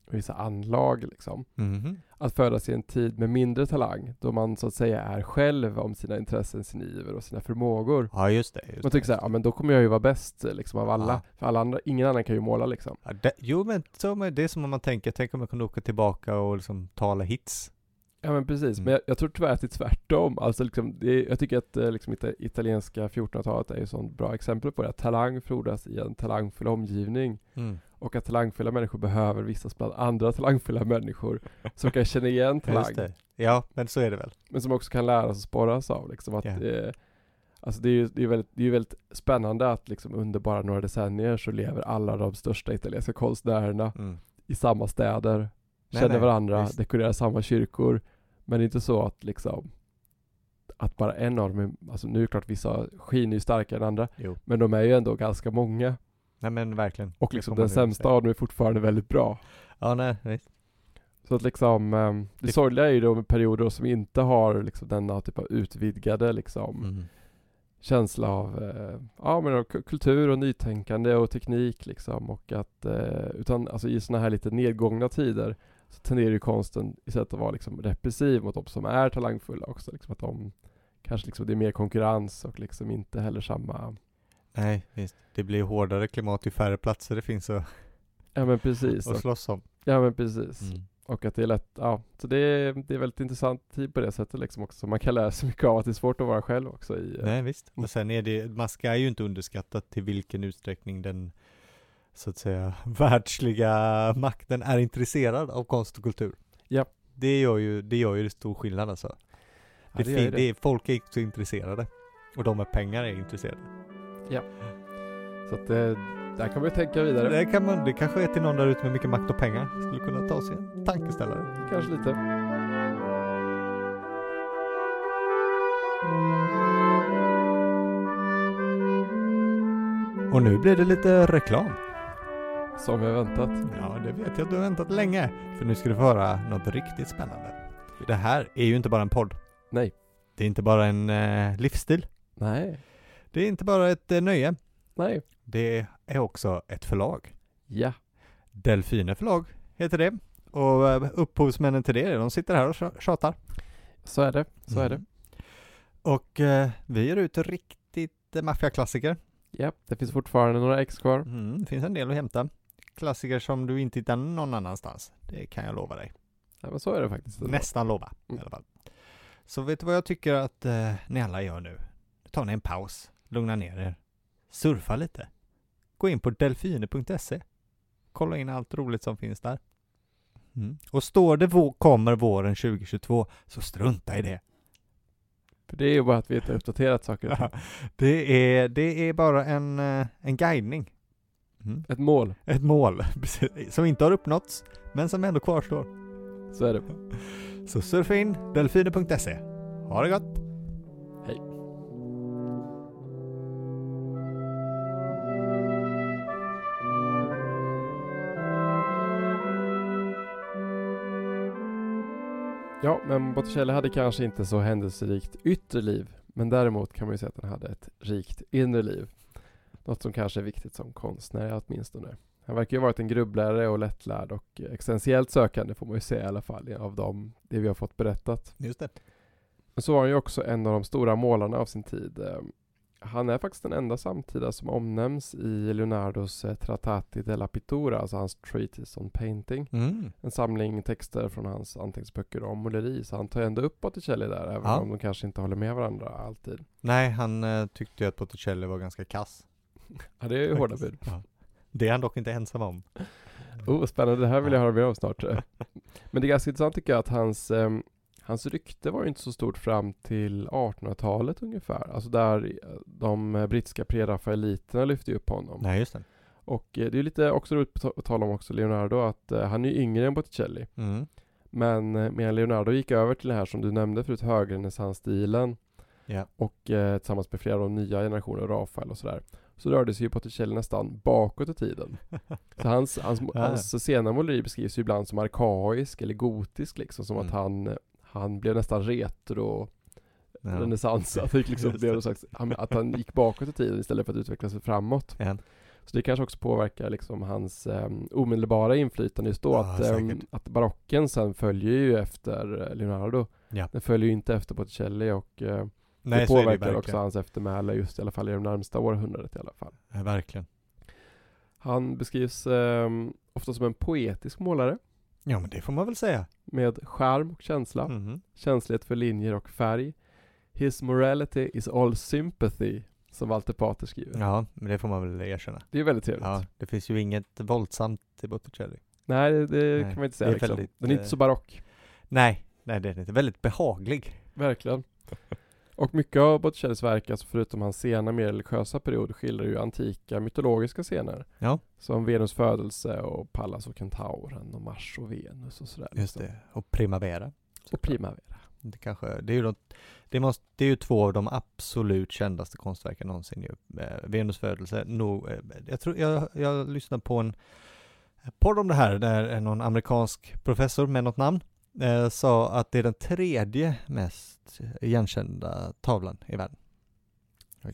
vissa anlag liksom. Mhm. Att födas i en tid med mindre talang, då man så att säga är själv om sina intressen, sin iver och sina förmågor. Ja, just det. Just Man tycker såhär, ja men då kommer jag ju vara bäst liksom av alla. Ja. För alla andra, ingen annan kan ju måla liksom. Ja, det, jo, men så, men det är som om man tänker, tänk om jag kunde åka tillbaka och liksom tala hits. Ja men precis, Mm. men jag, jag tror tyvärr att det är tvärtom. Alltså liksom, det jag tycker att eh, liksom, ita- italienska 1400-talet är ett sånt bra exempel på det. Att talang frodas i en talangfull omgivning. Och att talangfulla människor behöver vistas bland andra talangfulla människor som kan känna igen <laughs> talang. Just. Ja, men så är det väl. Men som också kan läras och sporras av liksom att Ja. eh, Alltså det är ju det är väldigt, det är väldigt spännande att liksom under bara några decennier så lever alla de största italienska konstnärerna Mm. i samma städer, Nej, känner nej, varandra, visst. dekorerar samma kyrkor. Men det är inte så att liksom att bara en av dem, är, alltså nu är det klart vissa skiner ju starkare än andra, Jo. men de är ju ändå ganska många. Nej men verkligen. Och liksom den sämsta av dem är fortfarande väldigt bra. Ja, nej, visst. Så att liksom, ehm, det Det- sorgliga är ju då med perioder som inte har liksom denna typ av utvidgade liksom Mm. känsla av eh, ja, men kultur och nytänkande och teknik liksom och att eh, utan alltså i sådana här lite nedgångna tider så tenderar ju konsten istället att vara liksom repressiv mot de som är talangfulla också liksom att de kanske liksom det är mer konkurrens och liksom inte heller samma Nej, visst. Det blir hårdare klimat ju färre platser det finns att, ja men precis att slåss om. ja men precis Mm. och att det är lätt ja så det är, det är väldigt intressant tid på det sättet liksom också man kan lära sig mycket av att det är svårt att vara själv också i Nej, visst. Mm. Och sen är det, man ska ju inte underskatta till vilken utsträckning den så att säga <laughs> världsliga makten är intresserad av konst och kultur. Ja. Det gör ju, det gör ju det stor skillnad alltså. ja, Det, fin- det är, folk är så intresserade. Och de med pengar är intresserade. Så att det, där kan man ju tänka vidare Det kan man, det kanske är till någon där ute med mycket makt och pengar. Skulle kunna ta sig en tankeställare. kanske lite Och nu blir det lite reklam. som jag väntat Ja, det vet jag att du har väntat länge. För nu ska du få höra något riktigt spännande. Det här är ju inte bara en podd. Nej. Det är inte bara en eh, livsstil. Nej. Det är inte bara ett eh, nöje. Nej. Det är också ett förlag. Ja. Delfine förlag heter det. Och eh, upphovsmännen till det, de sitter här och tja- tjatar. Så är det. Så är Mm. det. Och eh, vi ger ut riktigt eh, maffiaklassiker. Ja. Det finns fortfarande några ex kvar. Mm, det finns en del att hämta. Klassiker som du inte hittar någon annanstans. Det kan jag lova dig. Ja, men så är det faktiskt. Nästan lova i Mm. alla fall. Så vet du vad jag tycker att eh, ni alla gör nu? Ta ni en paus, lugna ner er, surfa lite. Gå in på delfine.se. Kolla in allt roligt som finns där. Mm. Och står det vå- kommer våren 2022 så strunta i det. För det är ju bara att vi inte har uppdaterat saker ting. <laughs> det, är, det är bara en, eh, en guidning. Mm. Ett mål. Ett mål <laughs> som inte har uppnåtts men som ändå kvarstår. Så är det. Så surfa in delfine.se. Ha det gott! Ja, men Botticelli hade kanske inte så händelserikt yttre liv, men däremot kan man ju säga att han hade ett rikt inre liv. Något som kanske är viktigt som konstnär åtminstone. Han verkar ju ha varit en grubblare och lättlärd och existentiellt sökande får man ju säga i alla fall av dem, det vi har fått berättat. Just det. Men så var han ju också en av de stora målarna av sin tid. Han är faktiskt den enda samtida som omnämns i Leonardos eh, Trattati della Pittura, alltså hans Treatise on Painting. Mm. En samling texter från hans anteckningsböcker om måleri, så han tar ändå upp Botticelli där, även Ja. om de kanske inte håller med varandra alltid. Nej, han eh, tyckte ju att Botticelli var ganska kass. <laughs> Ja, det är ju hårda bud. Ja. Det är han dock inte ensam om. Oh, spännande, det här vill jag höra mer om snart. <laughs> Men det är ganska intressant tycker jag att hans, ehm, hans rykte var ju inte så stort fram till 1800-talet ungefär. Alltså där de brittiska prerafaeliterna lyfte upp honom. Nej, just det. Och eh, det är lite också roligt att tala om också Leonardo att eh, han är ju yngre än Botticelli. Mm. Men eh, medan Leonardo gick över till det här som du nämnde förut, högrenässansstilen Ja. och eh, tillsammans med flera av de nya generationer, Rafael och sådär, så rörde sig ju Botticelli nästan bakåt i tiden. <laughs> Så hans, hans, Ja. hans sena måleri beskrivs ju ibland som arkaisk eller gotisk liksom, som att Mm. han, han blev nästan retro Ja. renässans, att, det liksom blev det. slags, att han gick bakåt i tiden istället för att utveckla sig framåt. Ja. Så det kanske också påverkar liksom hans um, omedelbara inflytande just då, Ja, att, säkert. att barocken sen följer ju efter eh, Leonardo. Ja. Den följer ju inte efter Botticelli och eh, Nej, det påverkar verkligen. också hans eftermäle just i alla fall i de närmsta århundradet i alla fall. Ja, verkligen. Han beskrivs ehm, ofta som en poetisk målare Ja, men det får man väl säga. med charm och känsla, Mhm. känslighet för linjer och färg. His morality is all sympathy, som Walter Pater skriver. Ja, men det får man väl erkänna. Det är väldigt trevligt. Ja, det finns ju inget våldsamt i Botticelli. Nej, det, det Nej, kan man inte säga det är liksom. väldigt, Den är inte eh, så barock. Nej, nej det är inte. Väldigt behaglig. Verkligen. Och mycket av Botticellis verk, alltså förutom hans sena mer religiösa period, skildrar ju antika mytologiska scener. Ja. Som Venus födelse och Pallas och Kentauren och Mars och Venus och sådär. Just liksom. det. Och Primavera. Och Primavera. Det kanske, det är ju något, det måste, det är ju två av de absolut kändaste konstverken någonsin ju. Eh, Venus födelse, nog, eh, jag tror, jag, jag lyssnade på en podd om det här, där någon amerikansk professor med något namn eh, sa att det är den tredje mest igenkända tavlan i världen.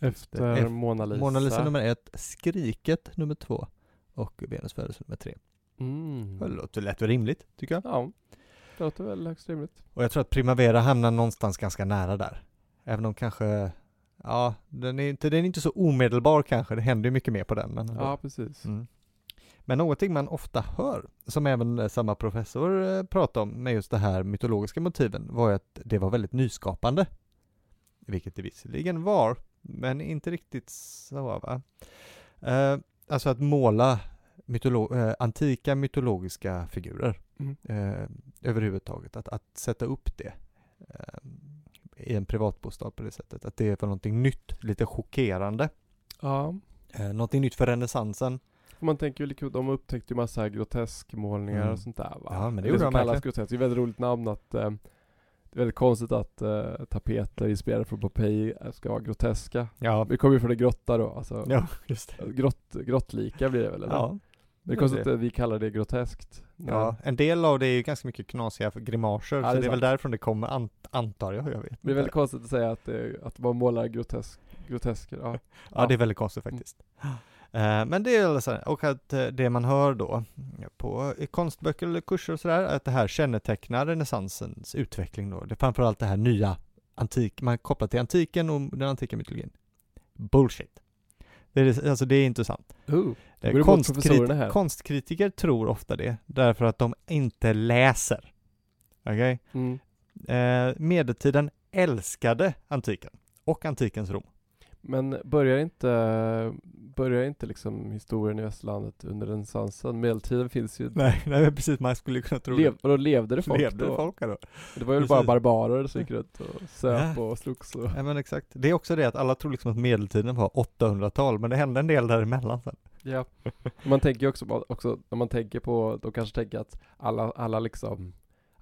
Efter Eh, Mona Lisa. Mona Lisa nummer ett, Skriket nummer två och Venus födelse nummer tre. Mm. Det låter lätt och rimligt, tycker jag. Ja, det låter väl högst rimligt. Och jag tror att Primavera hamnar någonstans ganska nära där. Även om kanske, ja, den är inte, den är inte så omedelbar kanske, det händer ju mycket mer på den. Men. Ja, precis. mm. Men någonting man ofta hör, som även eh, samma professor eh, pratar om med just det här mytologiska motiven, var ju att det var väldigt nyskapande. Vilket det visserligen var, men inte riktigt så va. Eh, alltså att måla mytolo- eh, antika mytologiska figurer Mm. eh, överhuvudtaget. Att, att sätta upp det eh, i en privatbostad på det sättet. Att det var någonting nytt, lite chockerande. Ja. Någonting nytt för renässansen. För Man tänker ju, lika- de upptäckte ju massa groteskmålningar Mm. och sånt där va? Ja, men det gjorde de kallas grotesk. Det är ett väldigt roligt namn att eh, Det är väldigt konstigt att eh, tapeter inspirerade från Pompeji eh, ska vara groteska. Ja, Vi kommer ju från en grotta då, alltså ja just det. grott, grottlika blir det väl? Eller? Ja, Men det är konstigt att vi kallar det groteskt. ja, en del av det är ju ganska mycket knasiga grimaser, Ja, så det är väl därifrån det kommer, ant, antar jag, jag vet Det är väldigt konstigt att säga att, det, att man målar grotesk, grotesker. Ja. Ja, det är väldigt konstigt faktiskt. Eh, Men det är alltså, och att eh, det man hör då på i konstböcker eller kurser och sådär, att det här kännetecknar renässansens utveckling då. Det är framförallt det här nya antik, man kopplar till antiken och den antika mytologin. Bullshit. Det är, alltså det är inte sant. Oh, Eh, går det mot professorerna här. konstkritiker tror ofta det, därför att de inte läser. Okej? mm. Eh, medeltiden älskade antiken och antikens Rom. Men börjar inte, börjar inte liksom historien i västerlandet under renässansen? Medeltiden finns ju... Nej, nej precis, man skulle kunna tro Lev, vadå, levde det folk Levde då? folk då? Det var ju Precis. bara barbarer som gick runt och söp Ja. och slogs och... Ja men exakt. Det är också det att alla tror liksom att medeltiden var 800-tal, men det hände en del däremellan sen. Ja. Man tänker ju också, också, när man tänker på, de kanske tänker att alla, alla liksom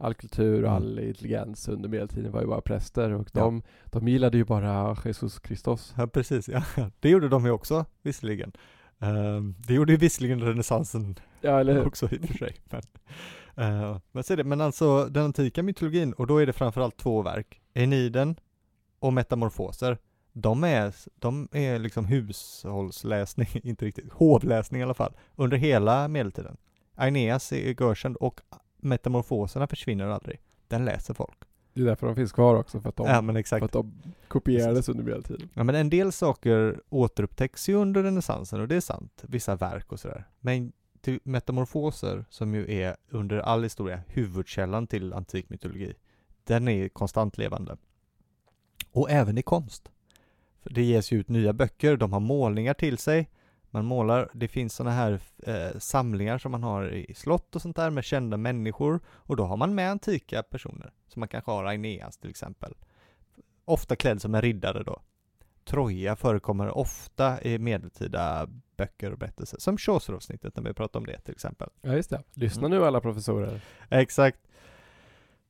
All kultur och Mm. all intelligens under medeltiden var ju bara präster och Ja. de, de gillade ju bara Jesus Kristus. Ja precis, ja. Det gjorde de ju också, visserligen. Ehm, det gjorde ju visserligen renässansen Ja eller också i och för sig. Men, uh, men, det. men alltså den antika mytologin, och då är det framförallt två verk, Eniden och Metamorfoser. De är, de är liksom hushållsläsning, <laughs> inte riktigt, hovläsning i alla fall, under hela medeltiden. Aeneas är görkänd och Metamorfoserna försvinner aldrig. Den läser folk. Det är därför de finns kvar också, för att de, Ja men för exakt. att de kopierades under medeltiden. Ja men en del saker återupptäcks ju under renässansen och det är sant, vissa verk och sådär. Men till metamorfoser, som ju är under all historia huvudkällan till antik mytologi, den är konstant levande. Och även i konst. För det ges ju ut nya böcker, de har målningar till sig, man målar, det finns sådana här eh, samlingar som man har i slott och sånt där med kända människor och då har man med antika personer, som man kanske har Aeneas till exempel. Ofta klädd som en riddare då. Troja förekommer ofta i medeltida böcker och berättelser, som Chaucer-avsnittet när vi pratar om det till exempel. Ja, just det. Lyssna nu alla professorer. Exakt.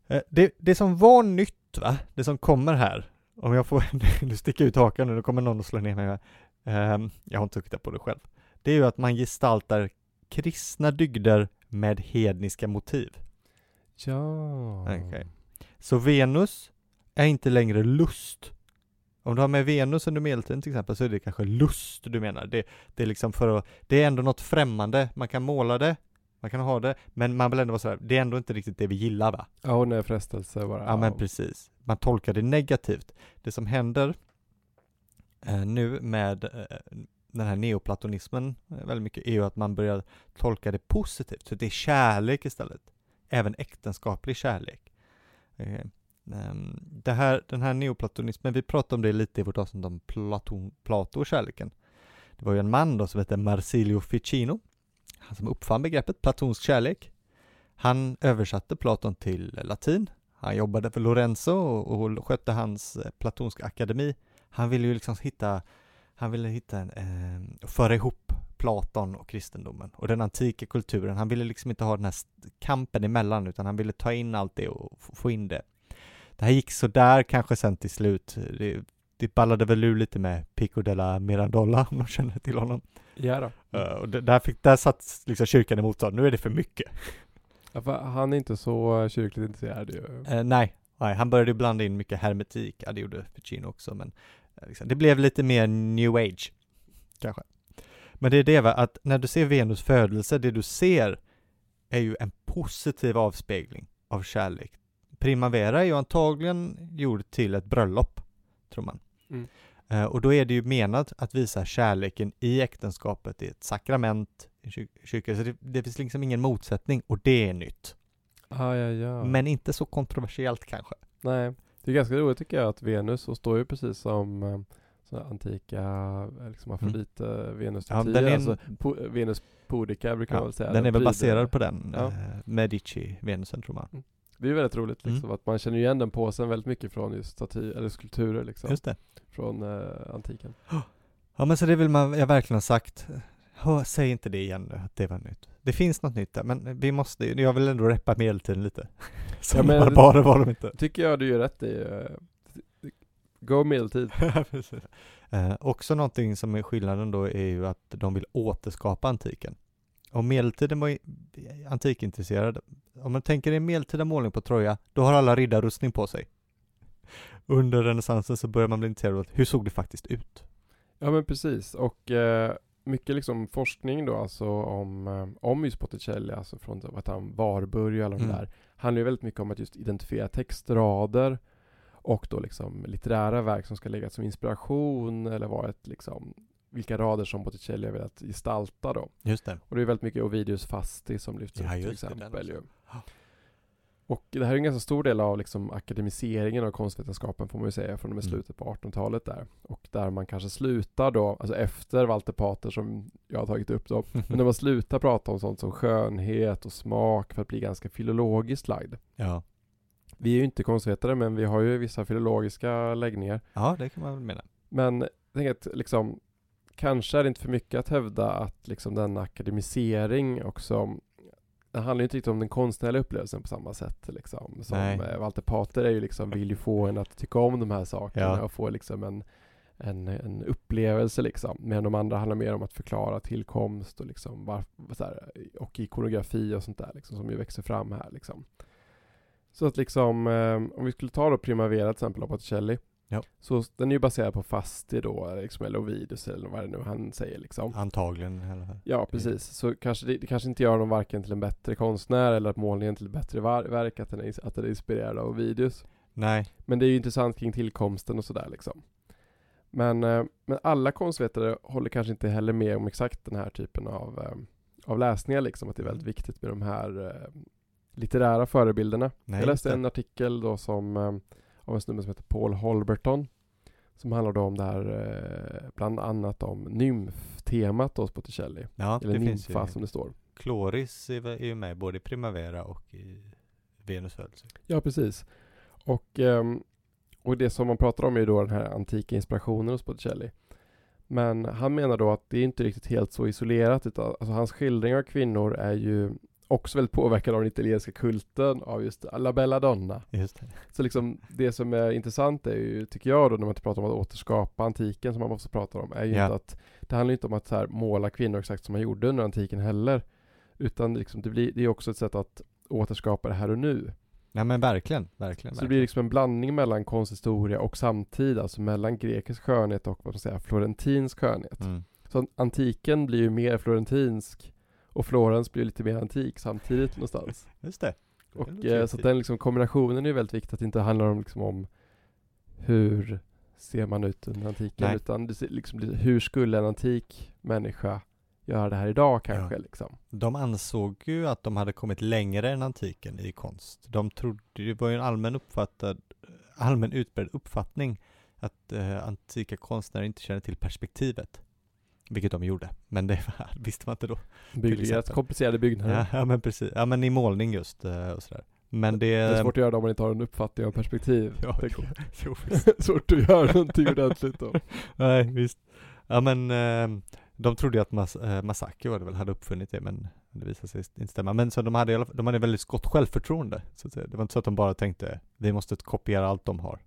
Eh, Det, det som var nytt va, det som kommer här, om jag får <laughs> nu sticka ut hakan nu, då kommer någon att slå ner mig jag har inte tittat på det själv. Det är ju att man gestaltar kristna dygder med hedniska motiv. Ja. Okej. Så Venus är inte längre lust. Om du har med Venus under medeltiden till exempel så är det kanske lust du menar. Det, det är liksom för att, det är ändå något främmande. Man kan måla det, man kan ha det, men man vill ändå vara sådär, det är ändå inte riktigt det vi gillar va? Ja, hon är frestelse bara. Ja men precis. Man tolkar det negativt. Det som händer Eh, nu med eh, den här neoplatonismen eh, väldigt mycket är ju att man börjar tolka det positivt. Så det är kärlek istället. Även äktenskaplig kärlek. Eh, ehm, det här, den här neoplatonismen, vi pratade om det lite i vårt avsnitt om Platon, Plato och kärleken. Det var ju en man då som hette Marsilio Ficino. Han som uppfann begreppet platonsk kärlek. Han översatte Platon till latin han jobbade för Lorenzo och, och skötte hans eh, platonska akademi. Han ville ju liksom hitta, han ville hitta en, eh, föra ihop Platon och kristendomen och den antika kulturen. Han ville liksom inte ha den här kampen emellan utan han ville ta in allt det och få in det. Det här gick så där kanske sen till slut. Det, det ballade väl ur lite med Pico della Mirandola om de känner till honom. Ja då. Eh, och där, fick, där satt liksom kyrkan emot honom. Nu är det för mycket. Ja, för han är inte så kyrkligt intresserad ju. Eh, nej, nej, han började blanda in mycket hermetik, ja det gjorde Ficino också, men det blev lite mer new age, kanske. Men det är det va, att när du ser Venus födelse, det du ser är ju en positiv avspegling av kärlek. Primavera är ju antagligen gjord till ett bröllop, tror man. Mm. Eh, och då är det ju menat att visa kärleken i äktenskapet, i ett sakrament, i kyr- kyrkan, så det, det finns liksom ingen motsättning, och det är nytt. Ah, ja, ja. Men inte så kontroversiellt kanske. Nej, det är ganska roligt tycker jag att Venus, och står ju precis som eh, såna antika, eh, liksom afrodite, Mm. Ja, Venus-statyer. den är alltså, po- Venus Pudica brukar man Ja, väl säga. den är väl baserad på den, Ja. eh, Medici-Venusen tror man. Det är ju väldigt roligt liksom, Mm. att man känner igen den påsen väldigt mycket från just staty, eller skulpturer liksom, Just det. från eh, antiken. Ja men så det vill man, jag verkligen ha sagt. Hör, säg inte det igen nu, att det var nytt. Det finns något nytt där, men vi måste ju- jag vill ändå reppa medeltiden lite. <laughs> Så Ja, men- bara, bara var de inte. Tycker jag du gör rätt i. eh, Go medeltid. <laughs> Eh, också någonting som är skillnaden då är ju att de vill återskapa antiken. Och medeltiden var antikintresserad. Om man tänker en medeltida målning på Troja, då har alla riddarrustning på sig. <laughs> Under renässansen så börjar man bli intresserad av hur såg det faktiskt ut? Ja men precis och eh, mycket liksom forskning då alltså om, eh, om just Botticelli, alltså från vad heter han, Warburg och alla de Mm. där. Handlar ju väldigt mycket om att just identifiera textrader och då liksom litterära verk som ska lägga som inspiration eller vara ett liksom vilka rader som Botticelli har velat gestalta då. Just det. Och det är väldigt mycket Ovidius Fasti som lyfts Ja, upp till just det, exempel ju. Och det här är en ganska stor del av liksom akademiseringen av konstvetenskapen får man ju säga från och med Mm. slutet på 1800-talet där. Och där man kanske slutar då, alltså efter Walter Pater som jag har tagit upp då, <laughs> men när man slutar prata om sånt som skönhet och smak för att bli ganska filologiskt lagd. Ja. Vi är ju inte konstvetare men vi har ju vissa filologiska läggningar. ja, det kan man väl mena. Men tänker att liksom, kanske är det inte för mycket att hävda att liksom den akademisering också det handlar ju inte riktigt om den konstnärliga upplevelsen på samma sätt liksom. Som Nej. eh, Walter Pater är ju liksom, vill ju få en att tycka om de här sakerna Ja. och få liksom en, en, en upplevelse liksom. Men de andra handlar mer om att förklara tillkomst och liksom var, här, och ikonografi och sånt där liksom, som ju växer fram här liksom. Så att liksom, eh, om vi skulle ta då Primavera till exempel av Botticelli. Ja. Så den är ju baserad på Fasti då, liksom, eller Ovidius eller vad det nu han säger liksom. Antagligen i alla fall. Ja, precis. Så kanske det, det kanske inte gör dem varken till en bättre konstnär eller att målningen till ett bättre var, verk, att den, är, att den är inspirerad av Ovidius. Nej, Men det är ju intressant kring tillkomsten och sådär liksom. Men, eh, men alla konstvetare håller kanske inte heller med om exakt den här typen av, eh, av läsningar liksom. Att det är väldigt viktigt med de här eh, litterära förebilderna. nej jag läste en artikel då som av en snubbe som heter Paul Holberton. Som handlar då om det här, eh, bland annat om nymftemat hos Botticelli. Ja, Eller nymfa som det står. Kloris är ju med både i Primavera och i Venus födelse. Ja, precis. Och, ehm, och det som man pratar om är ju då den här antika inspirationen hos Botticelli. Men han menar då att det är inte riktigt helt så isolerat utan alltså hans skildringar av kvinnor är ju också väldigt påverkad av den italienska kulten av just La Bella Donna. Just det. Så liksom det som är intressant är ju, tycker jag då, när man pratar om att återskapa antiken som man också pratar om, är ju Ja. inte att det handlar inte om att så här, måla kvinnor exakt som man gjorde under antiken heller. Utan liksom, det, blir, det är också ett sätt att återskapa det här och nu. Nej men verkligen, verkligen. Så det blir liksom en blandning mellan konsthistoria och samtid, alltså mellan grekisk skönhet och vad man säger, florentinsk skönhet. mm. Så antiken blir ju mer florentinsk och Florens blir lite mer antik samtidigt någonstans. <laughs> Just det. Det Och låter eh, så den liksom kombinationen är väldigt viktig, att det inte handlar om, liksom, om hur ser man ut under antiken, Nej. utan det liksom, hur skulle en antik människa göra det här idag kanske liksom. De ansåg ju att de hade kommit längre än antiken i konst. De trodde, det var ju en allmän uppfattad, allmän utbredd uppfattning att eh, antika konstnärer inte kände till perspektivet. Vilket de gjorde, men det <laughs> visste man inte då. Exempel. komplicerade byggnader. Ja, ja men precis, ja men i målning just eh, och sådär. Men det... Det är svårt att göra det om man inte har en uppfattning av perspektiv. <laughs> Ja, <laughs> jo, jo, svårt att göra någonting ordentligt då. Nej, visst. Ja men eh, de trodde ju att Mas eh, Masaki var det väl, hade uppfunnit det men det visade sig inte stämma. Men så de hade, de hade väldigt gott självförtroende. Så. Det var inte så att de bara tänkte, vi måste kopiera allt de har.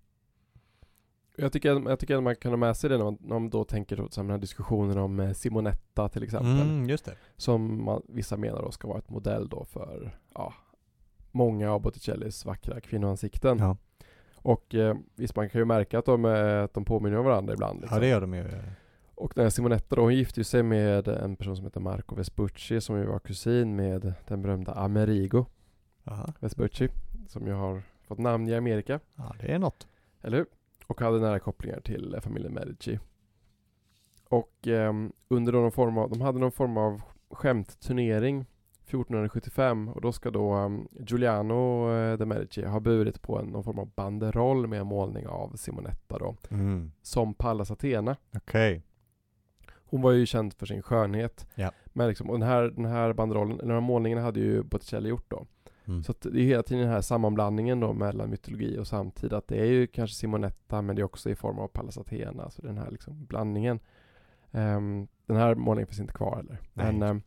Jag tycker, jag tycker att man kan ha med sig det när man, när man då tänker på den här diskussionen om eh, Simonetta till exempel. Mm, just det. Som man, vissa menar då ska vara ett modell då för ja, många av Botticellis vackra kvinnoansikten. Ja. Och eh, visst man kan ju märka att de, eh, att de påminner om varandra ibland. Liksom. ja, det gör de ju. Och den här Simonetta då, hon gifte sig med en person som heter Marco Vespucci som ju var kusin med den berömda Amerigo Aha. Vespucci. Som ju har fått namn i Amerika. Ja, det är något. Eller hur? Och hade nära kopplingar till eh, familjen Medici. Och ehm, under någon form av, de hade någon form av skämtturnering 1475 och då ska då ehm, Giuliano eh, de Medici ha burit på en, någon form av banderoll med en målning av Simonetta då. Mm. Som Pallas Athena. Okej. Hon var ju känd för sin skönhet. Ja. Men liksom, och den här, den här banderollen, den här målningen hade ju Botticelli gjort då. Mm. Så det är hela tiden den här sammanblandningen då mellan mytologi och samtid. Att det är ju kanske Simonetta men det är också i form av Pallas Athena. Så den här liksom blandningen. Ehm, den här målningen finns inte kvar heller. Nej. Men, ehm,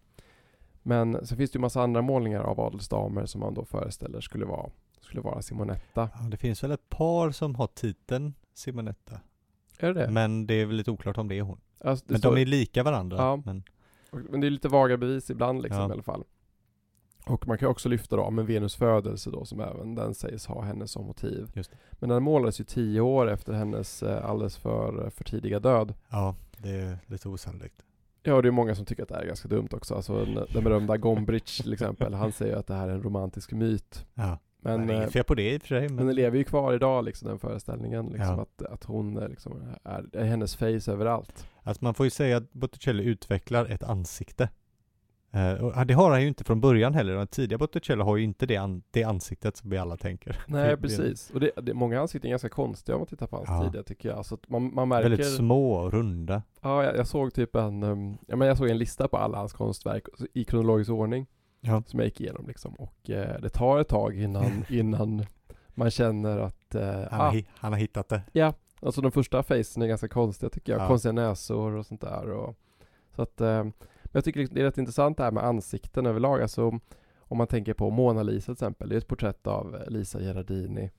men så finns det ju massa andra målningar av adelsdamer som man då föreställer skulle vara, skulle vara Simonetta. Ja, det finns väl ett par som har titeln Simonetta. Är det? Men det är väl lite oklart om det är hon. Alltså, det Men står- de är lika varandra. Ja. Men, Men det är lite vaga bevis ibland liksom Ja. i alla fall. Och man kan också lyfta då med Venus födelse då som även den sägs ha henne som motiv. Men den målades ju tio år efter hennes eh, alldeles för, för tidiga död. ja, det är lite osannolikt. Ja, det är många som tycker att det här är ganska dumt också. Alltså den, berömda Gombrich till exempel, han säger ju att det här är en romantisk myt. Ja. Men, Men, det är eh, inget fel på det i och för sig. men Men, den lever ju kvar idag liksom den föreställningen. Liksom, Ja. att, att hon är, liksom, är, är hennes face överallt. Alltså man får ju säga att Botticelli utvecklar ett ansikte. Och det har han ju inte från början heller. Den tidiga Botticelli har ju inte det, an- det ansiktet som vi alla tänker. <laughs> Nej, precis. Och det, det, många ansikten är ganska konstiga om man tittar på hans Ja. tidiga tycker jag. Alltså man, man märker... Väldigt små och runda. Ja, jag, jag såg typ en, um, ja men jag såg en lista på alla hans konstverk i kronologisk ordning. Ja. Som jag gick igenom liksom. Och eh, det tar ett tag innan, <laughs> innan man känner att, eh, Han, ah, han har hittat det. alltså de första facen är ganska konstiga tycker jag. Ja. Konstiga näsor och sånt där. Och, så att, eh, jag tycker det är rätt intressant det här med ansikten överlag. Alltså om man tänker på Mona Lisa till exempel. Det är ett porträtt av eh, Lisa Gerardini.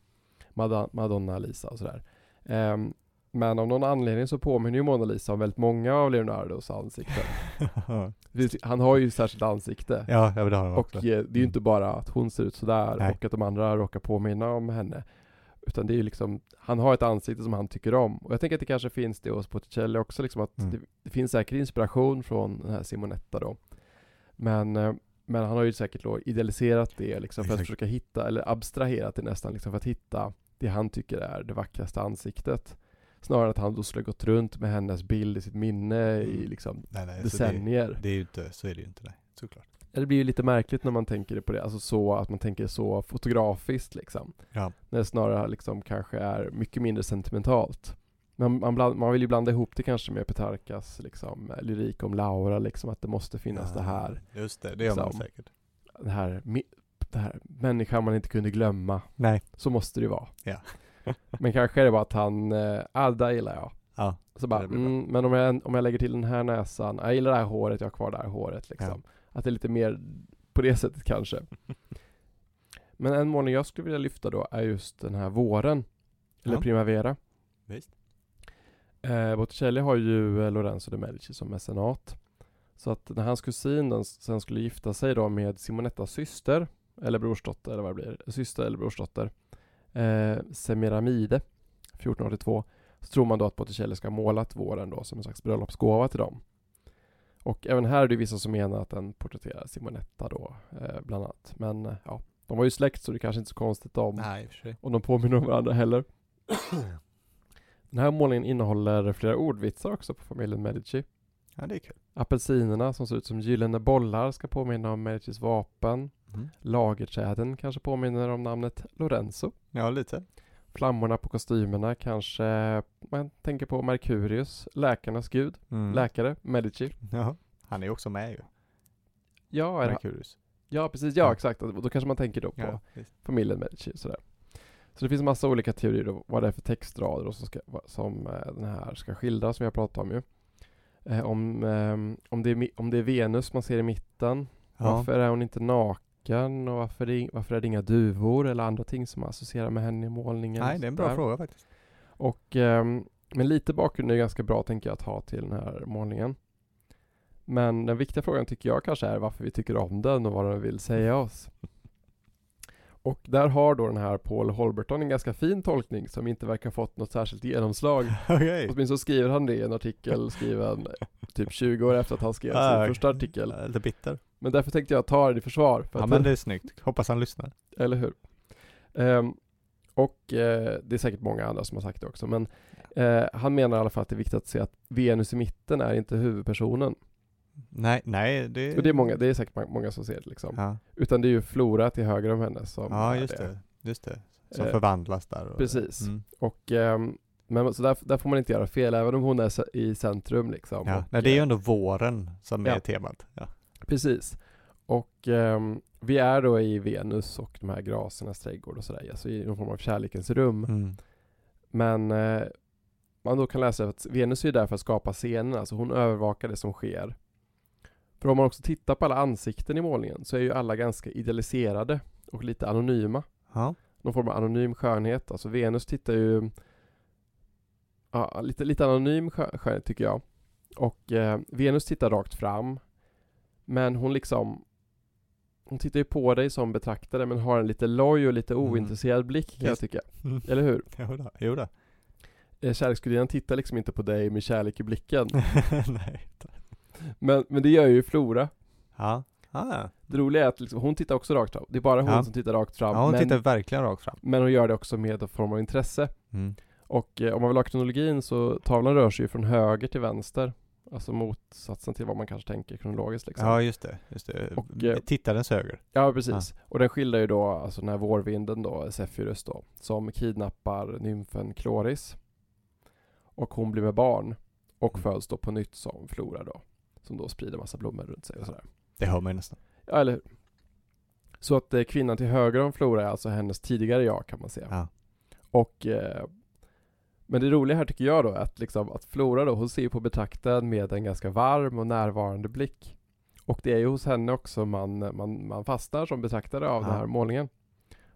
Madonna Lisa och sådär. Ehm, men av någon anledning så påminner ju Mona Lisa om väldigt många av Leonardos ansikten. <laughs> Han har ju särskilt ansikte. ja, ja, det har han Och också. eh, det är ju inte bara att hon ser ut sådär Nej. och att de andra råkar påminna om henne. Utan det är ju liksom, han har ett ansikte som han tycker om. Och jag tänker att det kanske finns det hos Botticelli också, liksom att Mm. det, det finns säkert inspiration från den här Simonetta då. Men, eh, men han har ju säkert då idealiserat det liksom för att försöka hitta, eller abstraherat det nästan liksom för att hitta det han tycker är det vackraste ansiktet. Snarare att han då skulle gått runt med hennes bild i sitt minne i Mm. liksom Nej, nej, så decennier. Det, det är ju inte, så är det ju inte, nej. Såklart. Det blir ju lite märkligt när man tänker på det, alltså så att man tänker så fotografiskt liksom. Ja. När det snarare liksom kanske är mycket mindre sentimentalt. Man, man, bland, man vill ju blanda ihop det kanske med Petarkas liksom, eh, lyrik om Laura, liksom att det måste finnas det här, Just det, det gör man Liksom. säkert. det här, det här människan man inte kunde glömma. Nej. Så måste det ju vara. Ja. <laughs> men kanske är det bara att han, eh, ah, det där gillar jag. Ja. Så bara, mm, men om jag, om jag lägger till den här näsan, jag gillar det här håret, jag har kvar det här håret liksom. Att det är lite mer på det sättet kanske. <laughs> Men en målning jag skulle vilja lyfta då är just den här våren. Eller Ja. primavera. Visst. Eh, Botticelli har ju eh, Lorenzo de Medici som mecenat. Så att när hans kusin den, sen skulle gifta sig då med Simonettas syster, eller brorsdotter eller vad det blir, syster eller brorsdotter, eh, Semiramide, 1482, så tror man då att Botticelli ska ha målat våren då som en slags bröllopsgåva till dem. Och även här är det vissa som menar att den porträtterar Simonetta då, eh, bland annat. Men eh, ja, de var ju släkt så det kanske inte är så konstigt om, Nej, om de påminner om varandra heller. <clears throat> Den här målningen innehåller flera ordvitsar också på familjen Medici. Ja, det är kul. Apelsinerna som ser ut som gyllene bollar ska påminna om Medicis vapen. Mm. Lagerträden kanske påminner om namnet Lorenzo. Ja, lite. Flammorna på kostymerna kanske man tänker på Merkurius, läkarnas gud, Mm. läkare, Medici. Ja. Han är ju också med ju. Ja, Mercurius. ja precis, ja exakt. Och Då kanske man tänker då på Ja, familjen Medici sådär. Så det finns massa olika teorier om vad det är för textrader och som, ska, vad- som eh, den här ska skildra som jag pratade om ju. Eh, om, ehm, om, det är, om det är Venus man ser i mitten, Ja. varför är hon inte naken och varför, det, varför är det inga duvor eller andra ting som man associerar med henne i målningen? Nej, det är en bra Sådär. fråga faktiskt. Och, ehm, men lite bakgrund är ganska bra tänker jag att ha till den här målningen. Men den viktiga frågan tycker jag kanske är varför vi tycker om den och vad den vill säga oss. Och där har då den här Paul Holberton en ganska fin tolkning som inte verkar ha fått något särskilt genomslag. <laughs> Okej. Åtminstone skriver han det i en artikel skriven typ 20 år efter att han skrev Ah, sin första artikel. Lite bitter. Men därför tänkte jag ta den i försvar. För Ja, men <laughs> det är snyggt. Hoppas han lyssnar. eller hur? Ehm, och eh, det är säkert många andra som har sagt det också. Men eh, han menar i alla fall att det är viktigt att se att Venus i mitten är inte huvudpersonen. Nej, nej, det... Och det är, många, det är säkert må- många som ser det liksom. Ja, Utan det är ju Flora till höger om henne som ja just det. Just det. Som Eh, förvandlas där. Och, precis. Mm. Och ehm, men så där, där får man inte göra fel, även om hon är i centrum liksom. Ja, och, nej, det är ju ändå våren som ja. är temat. Ja. Precis. Och ehm, vi är då i Venus och de här grasernas trädgård och sådär, alltså i någon form av kärlekens rum. Mm. Men eh, man då kan läsa att Venus är där för att skapa scenen, alltså hon övervakar det som sker. För om man också tittar på alla ansikten i målningen så är ju alla ganska idealiserade och lite anonyma. Ja. Någon form av anonym skönhet. Alltså Venus tittar ju ja, lite, lite anonym skö- skönhet tycker jag. Och eh, Venus tittar rakt fram. Men hon liksom hon tittar ju på dig som betraktare men har en lite loj och lite Mm. ointresserad blick kan jag Visst. tycka. Mm. Eller hur? <laughs> Jo då. Jo då. Eh, Kärleksgudinnan tittar liksom inte på dig med kärlek i blicken. <laughs> nej. Men, men det gör ju Flora. Ja. Ah. Det roliga är att liksom, hon tittar också rakt fram. Det är bara hon Ja. som tittar rakt fram. ja, hon men, tittar verkligen rakt fram. men hon gör det också med en form av intresse. Mm. Och eh, om man vill ha kronologin så tavlan rör sig ju från höger till vänster. Alltså motsatsen till vad man kanske tänker kronologiskt liksom. Ja, just det. Just det. Och, eh, Tittarens höger. Ja, precis. Och den skildrar ju då alltså den här vårvinden då, Zephyrus då, som kidnappar nymfen Kloris. Och hon blir med barn. Och Mm. föds då på nytt som Flora då. Som då sprider massa blommor runt sig och sådär. Det hör man ju nästan. Ja, eller hur? Så att eh, kvinnan till höger om Flora är alltså hennes tidigare jag kan man säga. Ja. Och eh, Men det roliga här tycker jag då är att liksom att Flora då, hon ser på betraktaren med en ganska varm och närvarande blick. Och det är ju hos henne också man, man, man fastnar som betraktare av Ja. den här målningen.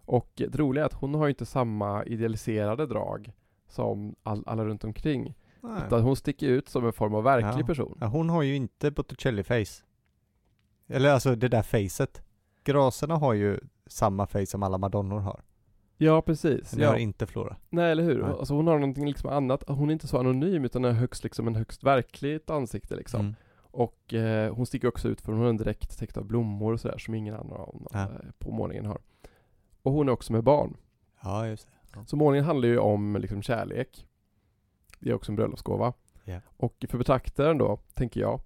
Och det roliga är att hon har ju inte samma idealiserade drag som all, alla runt omkring. Nej. Utan hon sticker ut som en form av verklig Ja. person. Ja, hon har ju inte Botticelli-face. Eller alltså det där facet. Graserna har ju samma face som alla madonnor har. Ja, precis. Men det Ja. har inte Flora. Nej, eller hur? Nej. Alltså hon har någonting liksom annat. Hon är inte så anonym utan är högst liksom en högst verkligt ansikte liksom. Mm. Och eh, hon sticker också ut för hon har en direkt täckt av blommor och sådär som ingen annan av Ja. eh, på målningen har. Och hon är också med barn. Ja, just det. Ja. Så målningen handlar ju om liksom kärlek. Det är också en bröllopsgåva. Ja. Och för betraktaren då, tänker jag,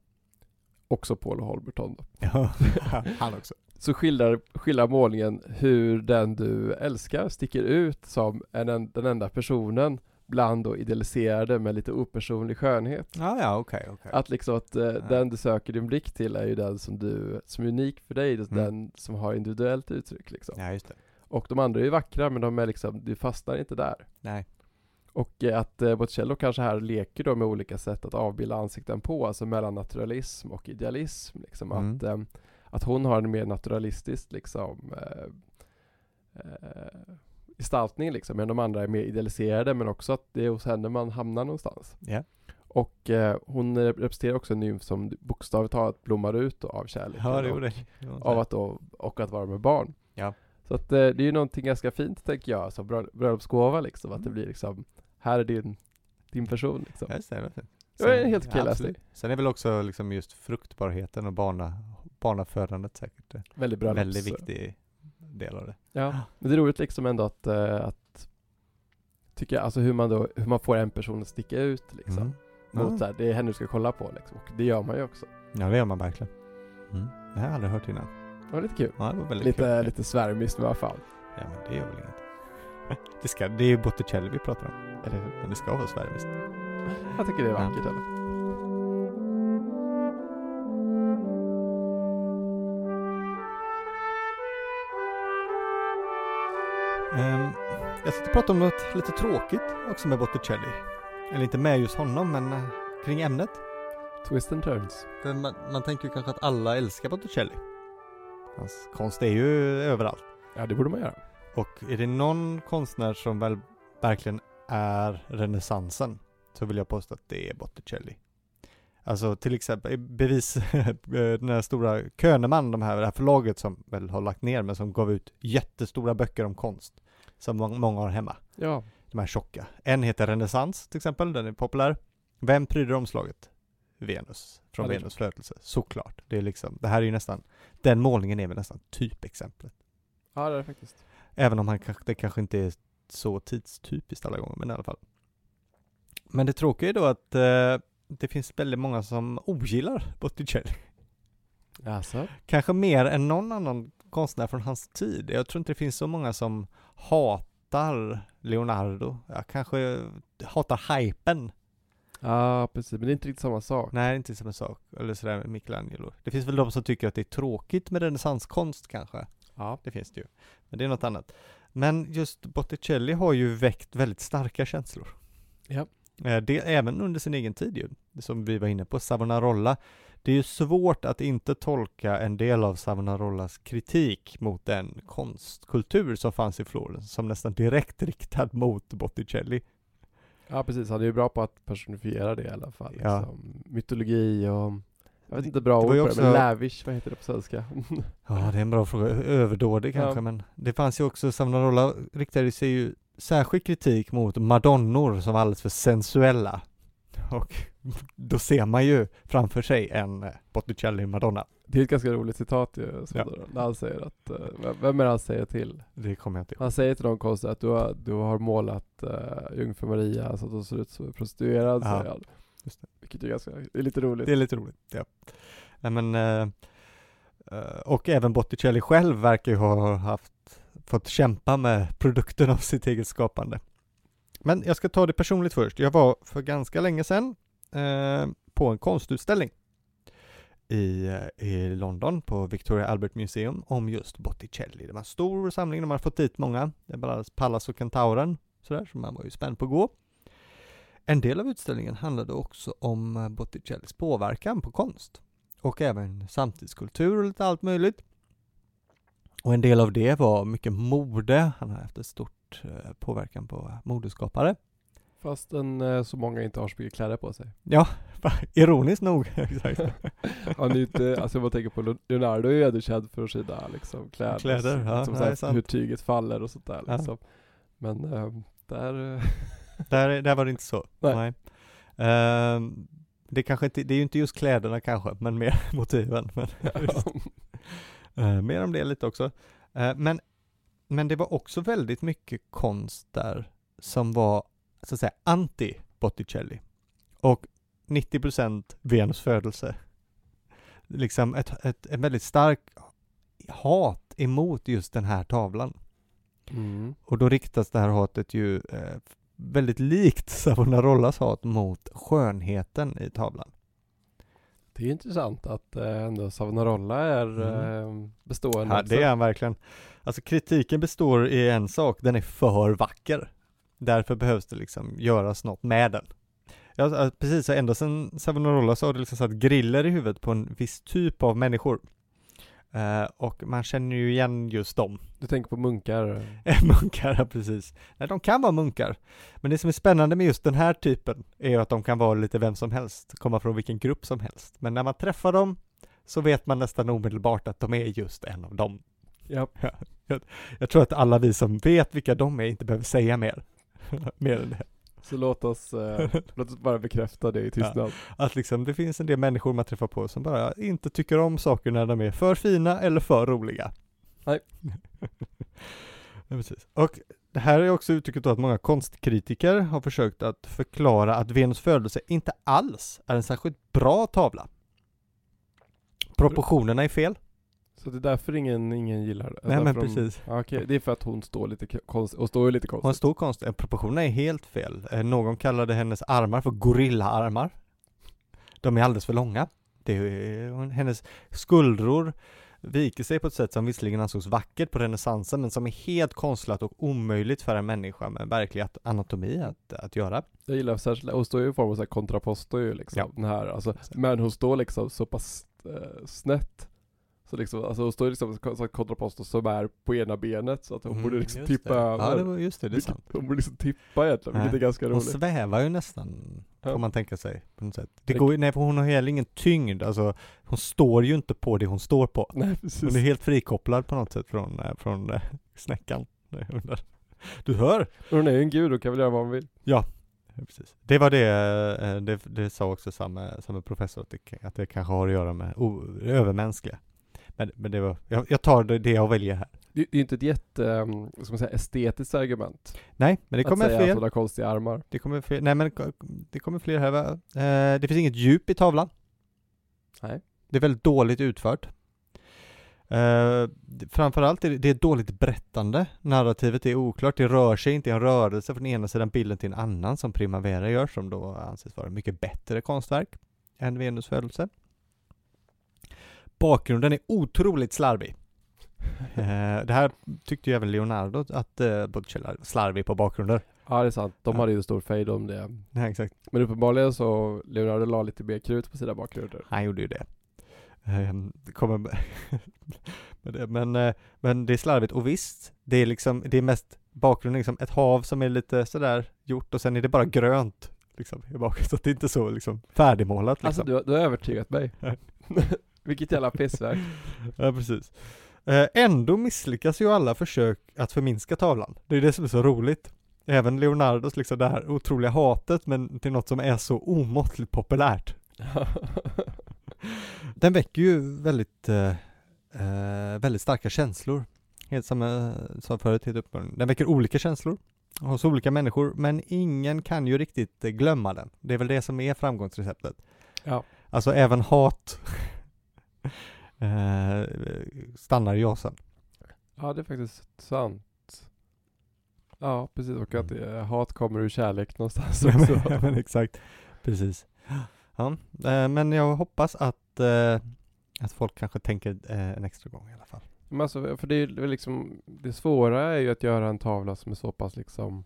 också Paul Holberton <laughs> han också. Så skildrar, skildrar målningen hur den du älskar sticker ut som en, en, den enda personen bland då idealiserade med lite opersonlig skönhet. Ja, ja, okej, okej. Att liksom att eh, den du söker din blick till är ju den som du, som är unik för dig, Mm. den som har individuellt uttryck liksom. Ja, just det. Och de andra är ju vackra men de är liksom, du fastnar inte där. Nej. Och eh, att eh, Botticello kanske här leker då med olika sätt att avbilda ansikten på, alltså mellan naturalism och idealism. Liksom. Mm. Att, eh, att hon har en mer naturalistisk liksom, eh, eh, gestaltning, liksom, medan de andra är mer idealiserade, men också att det är hos henne man hamnar någonstans. Ja. Och eh, hon representerar också en nymf som bokstavligt talat blommar ut då, av kärlek. Ja, det och, gjorde det. av att då, och att vara med barn. Ja. Så att eh, det är ju någonting ganska fint tänker jag, som bröll- bröllopsgåva liksom, att det Mm. blir liksom, här är din, din person liksom. Ja, just det. det. Det var en helt okej läsning. Sen är väl också liksom just fruktbarheten och barna, barnafödandet säkert Väldigt bröllops... väldigt viktig del av det. Ja, men det är roligt liksom ändå att, eh, att tycka, alltså hur man då, hur man får en person att sticka ut liksom. Mm. Mot Ja. så här, det är henne du ska kolla på liksom. Och det gör man ju också. Ja, det gör man verkligen. Mm. Det har jag aldrig hört innan. Det var lite kul. Ja, det var väldigt Lite, kul. lite svärmiskt i alla fall. Ja, men det gör väl inget. <laughs> Det, ska, det är ju Botticelli vi pratar om. Eller hur? Men det ska vara svärmiskt. Jag tycker det är Ja. vackert eller? Um, jag ska prata om något lite tråkigt också med Botticelli. Eller inte med just honom, men eh, kring ämnet. Twist and turns. Man, man tänker ju kanske att alla älskar Botticelli. Hans konst är ju överallt. Ja, det borde man göra. Och är det någon konstnär som väl verkligen är renässansen så vill jag påstå att det är Botticelli. Alltså till exempel bevis, <laughs> den här stora Köneman, de här, det här förlaget som väl har lagt ner men som gav ut jättestora böcker om konst. Som må- många har hemma. Ja. De här tjocka. En heter Renässans till exempel, den är populär. Vem pryder omslaget? Venus, från Ja, Venus förlötelse. Såklart. Det är liksom, det här är ju nästan, den målningen är väl nästan typexemplet. Ja, det är det faktiskt. Även om han det kanske inte är så tidstypiskt alla gånger, men i alla fall. Men det tråkiga är då att eh, det finns väldigt många som ogillar Botticelli. Alltså. Kanske mer än någon annan konstnär från hans tid. Jag tror inte det finns så många som hatar Leonardo. Jag kanske hatar hypen. Ja, precis. Men det är inte riktigt samma sak. Nej, det är inte samma sak. Eller sådär med Michelangelo. Det finns väl de som tycker att det är tråkigt med renässanskonst kanske. Ja. Det finns det ju. Men det är något annat. Men just Botticelli har ju väckt väldigt starka känslor. Ja. Eh, Det, även under sin egen tid ju, som vi var inne på, Savonarola. Det är ju svårt att inte tolka en del av Savonarollas kritik mot den konstkultur som fanns i Florens, som nästan direkt riktad mot Botticelli. Ja, precis. Han är ju bra på att personifiera det i alla fall. Ja. Liksom. Mytologi och jag vet inte bra ord också- men lavish, vad heter det på svenska? Ja, det är en bra fråga. Överdådig kanske, Ja. men det fanns ju också, Savonarola riktade sig ju särskild kritik mot madonnor som var alldeles för sensuella. Och då ser man ju framför sig en eh, Botticelli-madonna. Det är ett ganska roligt citat ju, Ja. då, när han säger att, eh, vem- är det han säger till? Det kommer jag inte ihåg. Han säger till någon konstnär att du har, du har målat uh, Jungfru Maria så att hon ser ut som en prostituerad, Ja, säger han. just det. Vilket är ganska, det är lite roligt. Det är lite roligt, ja. Nej, men, eh, och även Botticelli själv verkar ju ha haft, fått kämpa med produkten av sitt eget skapande. Men jag ska ta det personligt först. Jag var för ganska länge sedan eh, på en konstutställning i, eh, i London på Victoria Albert Museum om just Botticelli. Det var en stor samling, de har fått dit många. Det var Pallas och Kentauren, sådär, så man var ju spänd på att gå. En del av utställningen handlade också om eh, Botticellis påverkan på konst och även samtidskultur och lite allt möjligt. Och en del av det var mycket mode. Han har haft ett stort eh, påverkan på modeskapare. Fastän eh, så många inte har så mycket kläder på sig. Ja, <laughs> ironiskt nog. <laughs> Exakt. Han är inte, alltså man tänker på Leonardo är ju ändå känd för sina liksom kläder. Kläder, ja, som det så är här, sant. hur tyget faller och sånt där Ja. liksom. Men eh, där, eh, <laughs> där, där var det inte så. Nej. Ehm, det, kanske inte, det är ju inte just kläderna kanske, men mer motiven. Men, uh, mer om det lite också. Men men det var också väldigt mycket konst där som var, så att säga, anti Botticelli. Och 90% Venus födelse. Liksom ett, ett, ett väldigt starkt hat emot just den här tavlan. Mm. Och då riktas det här hatet ju eh, väldigt likt <laughs> Savonarollas hat mot skönheten i tavlan. Det är intressant att eh, ändå Savonarola är Mm. eh, bestående Ja, det är han verkligen. Alltså kritiken består i en sak, den är för vacker. Därför behövs det liksom göras något med den. Ja, alltså, precis, så ända sedan Savonarola så har det liksom satt griller i huvudet på en viss typ av människor. Eh, och man känner ju igen just dem. <laughs> Du tänker på munkar? munkar, precis. Nej, de kan vara munkar. Men det som är spännande med just den här typen är ju att de kan vara lite vem som helst, komma från vilken grupp som helst. Men när man träffar dem så vet man nästan omedelbart att de är just en av dem. Ja. <laughs> Jag, jag tror att alla vi som vet vilka de är inte behöver säga mer. <laughs> mer än det. Så låt oss, eh, <laughs> låt oss bara bekräfta det i tystnad. Att liksom det finns en del människor man träffar på som bara inte tycker om saker när de är för fina eller för roliga. Nej. <laughs> ja, precis. Och det här är också uttrycket då att många konstkritiker har försökt att förklara att Venus födelse inte alls är en särskilt bra tavla. Proportionerna är fel. Så det är därför ingen, ingen gillar det? Nej, men de- precis. Okej, det är för att hon står lite k- konst, och står ju lite Hon har konstigt. Eh, Proportionerna är helt fel. Eh, Någon kallade hennes armar för gorillaarmar. De är alldeles för långa. Det är, hon- hennes skuldror viker sig på ett sätt som visserligen ansågs vackert på renässansen men som är helt konstlat och omöjligt för en människa med verklig at- anatomi att, att göra. Jag gillar särskilt, hon står ju i form av kontraposto ju liksom, Ja. den här, alltså, men hon står liksom så pass eh, snett Så liksom, alltså hon står liksom så att kontraposto som är på ena benet så att hon Mm, borde liksom tippa det. över Ja, det var just det, det är sant. Hon borde liksom tippa egentligen, vilket är ganska Hon roligt svävar ju nästan, Ja. får man tänka sig, på något sätt. Det Det- går ju, nej för hon har heller ingen tyngd, alltså hon står ju inte på det hon står på. Nej precis Hon är helt frikopplad på något sätt från, eh, från eh, snäckan. Det Du hör! Hon är ju en gud och kan väl göra vad hon vill Ja, precis. Det var det, eh, det, det sa också samma, samma professor, att det, att det kanske har att göra med o, övermänskliga. Men, men det var, jag, jag tar det, det jag väljer här. Det, det är inte ett jätte, vad ska man säga, estetiskt argument Nej, men det kommer Att säga fler. att hon har konstiga armar Det kommer fler, nej men det kommer fler här va? Eh, det finns inget djup i tavlan. Nej Det är väldigt dåligt utfört. Uh, framförallt är det, det är dåligt berättande. Narrativet är oklart, det rör sig inte i en rörelse från ena sidan bilden till en annan som Primavera gör, som då anses vara mycket bättre konstverk än Venus födelse. Bakgrunden är otroligt slarvig. <laughs> Eh, det här tyckte ju även Leonardo att uh, Botticelli var slarvig på bakgrunder. Ja det är sant, de Ja. hade ju stor fejd om det Nej, exakt. Men uppenbarligen så, Leonardo la lite mer krut på sina bakgrunder Han gjorde ju det. Ehm, Det kommer <laughs> med det. Men, eh, men det är slarvigt och visst, det är liksom, det är mest bakgrunden liksom ett hav som är lite sådär gjort och sen är det bara grönt liksom i bakgrunden, så att det är inte så liksom färdigmålat liksom. Alltså du, har- du har övertygat mig <laughs> Vilket jävla pissverk <laughs> Ja, precis. Eh, Ändå misslyckas ju alla försök att förminska tavlan. Det är det som är så roligt. Även Leonardos liksom det här otroliga hatet, men till något som är så omåttligt populärt. <laughs> Den väcker ju väldigt, eh, eh, väldigt starka känslor. Helt som jag sa förut, helt uppenbarligen. Den väcker olika känslor hos olika människor, men ingen kan ju riktigt eh, glömma den. Det är väl det som är framgångsreceptet. Ja. Alltså även hat <laughs> eh, stannar i jasen. Ja det är faktiskt sant Ja precis, och att det, hat kommer ur kärlek någonstans <laughs> Ja, också men, ja, men exakt, precis. Ja, eh, men jag hoppas att, eh, att folk kanske tänker eh, en extra gång i alla fall. Men alltså, för det är liksom, det svåra är ju att göra en tavla som är så pass liksom,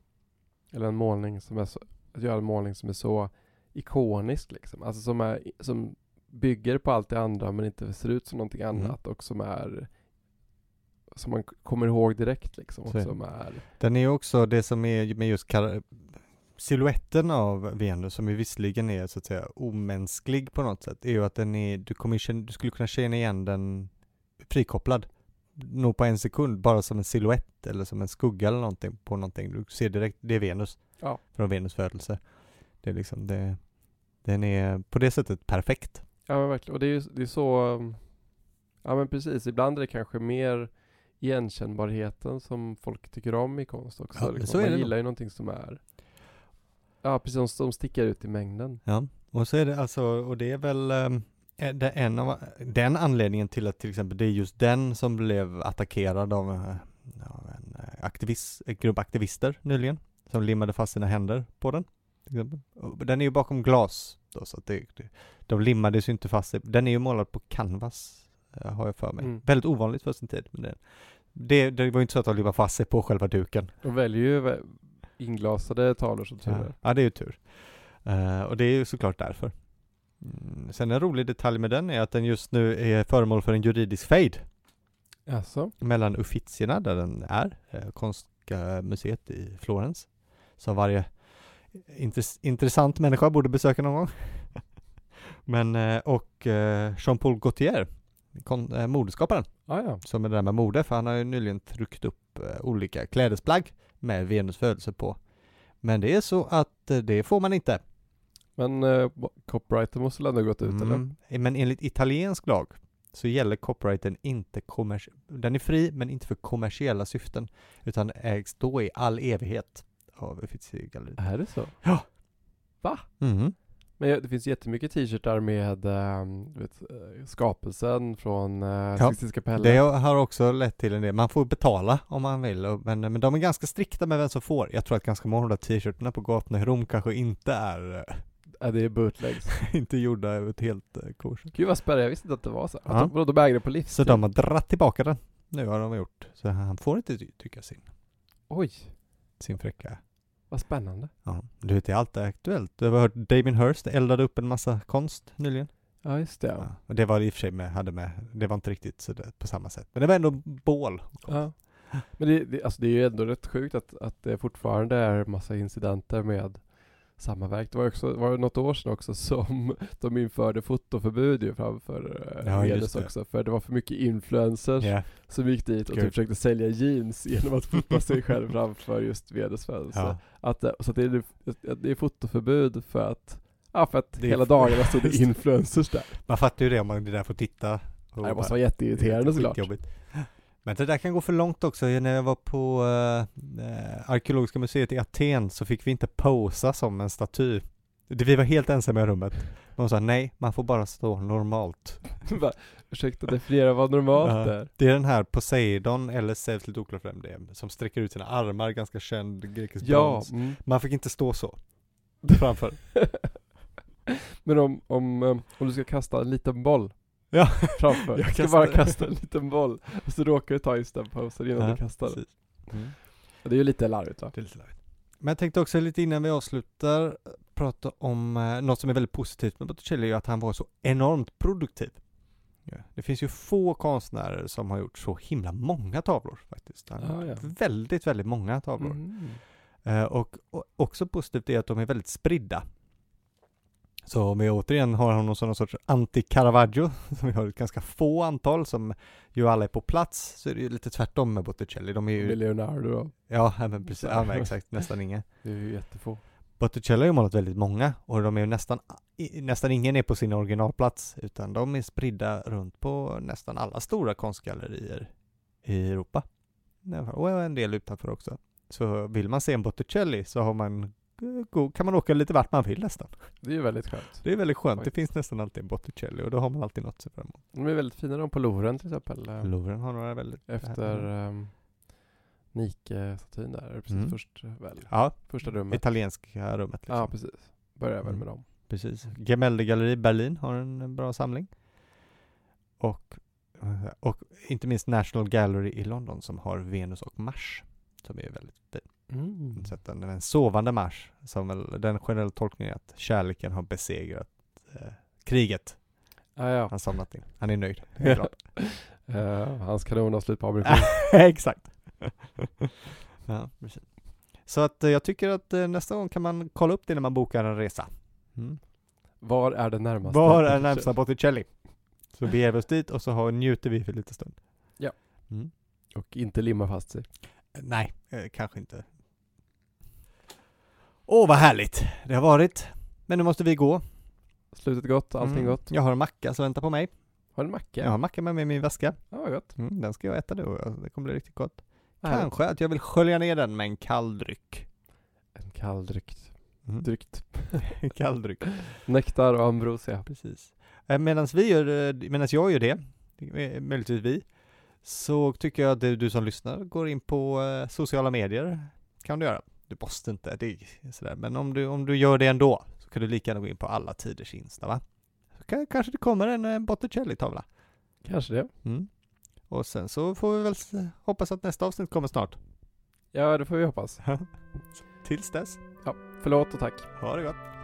eller en målning som är så, att göra en målning som är så ikonisk liksom. Alltså som är, som bygger på allt det andra men inte ser ut som någonting Mm. annat och som är som man kommer ihåg direkt liksom. Och som är, Den är också det som är med just kar- siluetten av Venus som ju visserligen är så att säga omänsklig på något sätt är ju att den är, du kommer känna, du skulle kunna känna igen den frikopplad nog på en sekund bara som en siluett eller som en skugga eller någonting på någonting. Du ser direkt, det är Venus. Ja. Från Venus födelse. Det är liksom det, den är på det sättet perfekt. Ja men verkligen, och det är ju det är så, um, ja men precis, ibland är det kanske mer igenkännbarheten som folk tycker om i konst också. Ja, liksom. Man det gillar ju någonting som är Ja, precis som, som sticker ut i mängden. Ja, och så är det alltså, och det är väl det är en av, den anledningen till att till exempel det är just den som blev attackerad av, eh, av en eh, aktivist, en grupp aktivister nyligen, som limmade fast sina händer på den. Till exempel. Den är ju bakom glas då, så att det, det, de limmades ju inte fast. Den är ju målad på canvas, eh, har jag för mig. Mm. Väldigt ovanligt för sin tid, men det, det, det var ju inte så att de limmade fast sig på själva duken. De väljer ju inglasade tavlor som tur Ja, är. ja det är ju tur. Eh, och det är ju såklart därför. Mm. Sen en rolig detalj med den är att den just nu är föremål för en juridisk fejd Alltså, mellan Uffizierna, där den är, eh, Konstiga museet i Florens. Som varje intress- intressant människa borde besöka någon gång. <laughs> Men, eh, och eh, Jean-Paul Gaultier, kon- eh, modeskaparen, ah, ja. som är det där med mode, för han har ju nyligen tryckt upp eh, olika klädesplagg med Venus födelse på. Men det är så att eh, det får man inte. Men uh, copyrighten måste väl ändå gått ut eller? Mm. Men enligt italiensk lag så gäller copyrighten inte kommers... Den är fri men inte för kommersiella syften utan ägs då i all evighet av Uffizi-galleriet. Är det så? Mm. Men ja, det finns jättemycket t-shirtar med du vet, eh, skapelsen från uh, Ja, Sixtinska kapellet. Det har också lett till en del. Man får betala om man vill och- men, men de är ganska strikta med vem som får. Jag tror att ganska många av de t-shirtarna på gatorna i Rom kanske inte är eh, Ja, det är bootlegs. <laughs> inte gjorda över ett helt uh, kurs. Gud vad spännande, jag visste inte att det var så. Att Ja. de, vadå, de äger det på livstid? Så de har dratt tillbaka den. Nu har de gjort. Så han får inte ty- tycka sin, Oj, sin fräcka vad spännande. Ja, du vet det är alltid aktuellt. Du har hört Damien Hirst eldade upp en massa konst nyligen. Ja, just det. Ja. Ja. Och det var i och för sig med, hade med, det var inte riktigt så det, på samma sätt. Men det var ändå bål. Ja. Men det, det, alltså det är ju ändå rätt sjukt att, att det fortfarande är massa incidenter med samma verk. Det var, också, var det något år sedan också som <laughs> de införde fotoförbud ju framför eh, Ja, Venus också. För det var för mycket influencers Ja. som gick dit och typ försökte sälja jeans genom att fota sig själv framför just Venus födelse. Ja. Att, det- så att det, är, det är fotoförbud för att Ja för att Det hela dagarna stod <laughs> det influencers där. Man fattar ju det om man är där för att titta. Och det måste vara jätteirriterande såklart. Men det där kan gå för långt också. När jag var på äh, Arkeologiska museet i Aten så fick vi inte posa som en staty. Det- Vi var helt ensamma i rummet. Man sa nej, man får bara stå normalt. <laughs> Ursäkta, definiera vad normalt är. Det är den här Poseidon, eller Zeus, lite oklart vem det är, som sträcker ut sina armar, ganska känd grekisk Ja, brons. mm. Man fick inte stå så. <laughs> Framför. Men om, om, um, om du ska kasta en liten boll Ja. framför, Jag ska bara kasta en <laughs> liten boll och så råkar du ta just den posen innan Ja, du kastar den. Mm. Det är ju lite larvigt va? Det är lite larvigt. Men jag tänkte också lite innan vi avslutar prata om eh, något som är väldigt positivt med Botticelli är att han var så enormt produktiv. Ja. Det finns ju få konstnärer som har gjort så himla många tavlor faktiskt. Han har Ah, ja. Väldigt, väldigt många tavlor. Mm. Eh, och, och också positivt är att de är väldigt spridda. Så om vi återigen har någon sån sorts anti-Caravaggio, <laughs> som vi har ett ganska få antal, som ju alla är på plats, så är det ju lite tvärtom med Botticelli. De är Med ju, Leonardo då. ja <laughs> men precis, ja men exakt, <laughs> nästan inga. Det är ju jättefå. Botticelli har ju målat väldigt många och de är ju nästan, nästan ingen är på sin originalplats, utan de är spridda runt på nästan alla stora konstgallerier i Europa. Och en del utanför också. Så vill man se en Botticelli så har man, kan man åka lite vart man vill nästan. Det är ju väldigt skönt. Det är väldigt skönt, det Faktiskt. finns nästan alltid en Botticelli och då har man alltid något att se fram emot. De är väldigt fina de på Louvren till exempel. eh, Louvren har några väldigt... Efter um, Nike-statyn där, är det precis Mm. först eh, väl? Ja, Första rummet. italienska rummet liksom. Ja precis. Börjar väl Mm. med dem. Precis. Gemäldegalleriet Berlin har en bra samling. Och, och inte minst National Gallery i London som har Venus och Mars. Som är väldigt fin. Mm. Den, en sovande Mars, som väl den generella tolkningen är att kärleken har besegrat eh, kriget. Ah, ja. Han somnat in. Han är nöjd. <laughs> Klart. Eh, hans kanon har slut på ammunition. <laughs> Exakt. <laughs> ja, precis. Så att eh, jag tycker att eh, nästa gång kan man kolla upp det när man bokar en resa. Mm. Var är det närmaste? Var är närmsta Botticelli? Så beger vi oss dit och så har, njuter vi för lite stund. Ja. Mm. Och inte limma fast sig. Nej, eh, kanske inte. Åh, vad härligt det har varit. Men nu måste vi gå. Slutet gott, allting Mm. gott. Jag har en macka som väntar på mig. Har du en macka? Jag har en macka med mig i min väska. Ja, vad gott. Mm, den ska jag äta då, det kommer bli riktigt gott. Härligt. Kanske att jag vill skölja ner den med en kall dryck. En kall dryck. Mm. Drykt. <laughs> En kall dryck. Nektar och ambrosia. Precis. Medan vi gör, eh, medan jag gör det, eh, möjligtvis vi, så tycker jag att du, som lyssnar går in på eh, sociala medier. Kan du göra. Du måste inte, det är sådär. Men om du, om du gör det ändå, så kan du lika gärna gå in på alla tiders Insta va? Så kan, kanske det kommer en eh, Botticelli-tavla. Kanske det. Mm. Och sen så får vi väl hoppas att nästa avsnitt kommer snart. Ja, det får vi hoppas. <laughs> Tills dess, Förlåt och tack. ha det gott.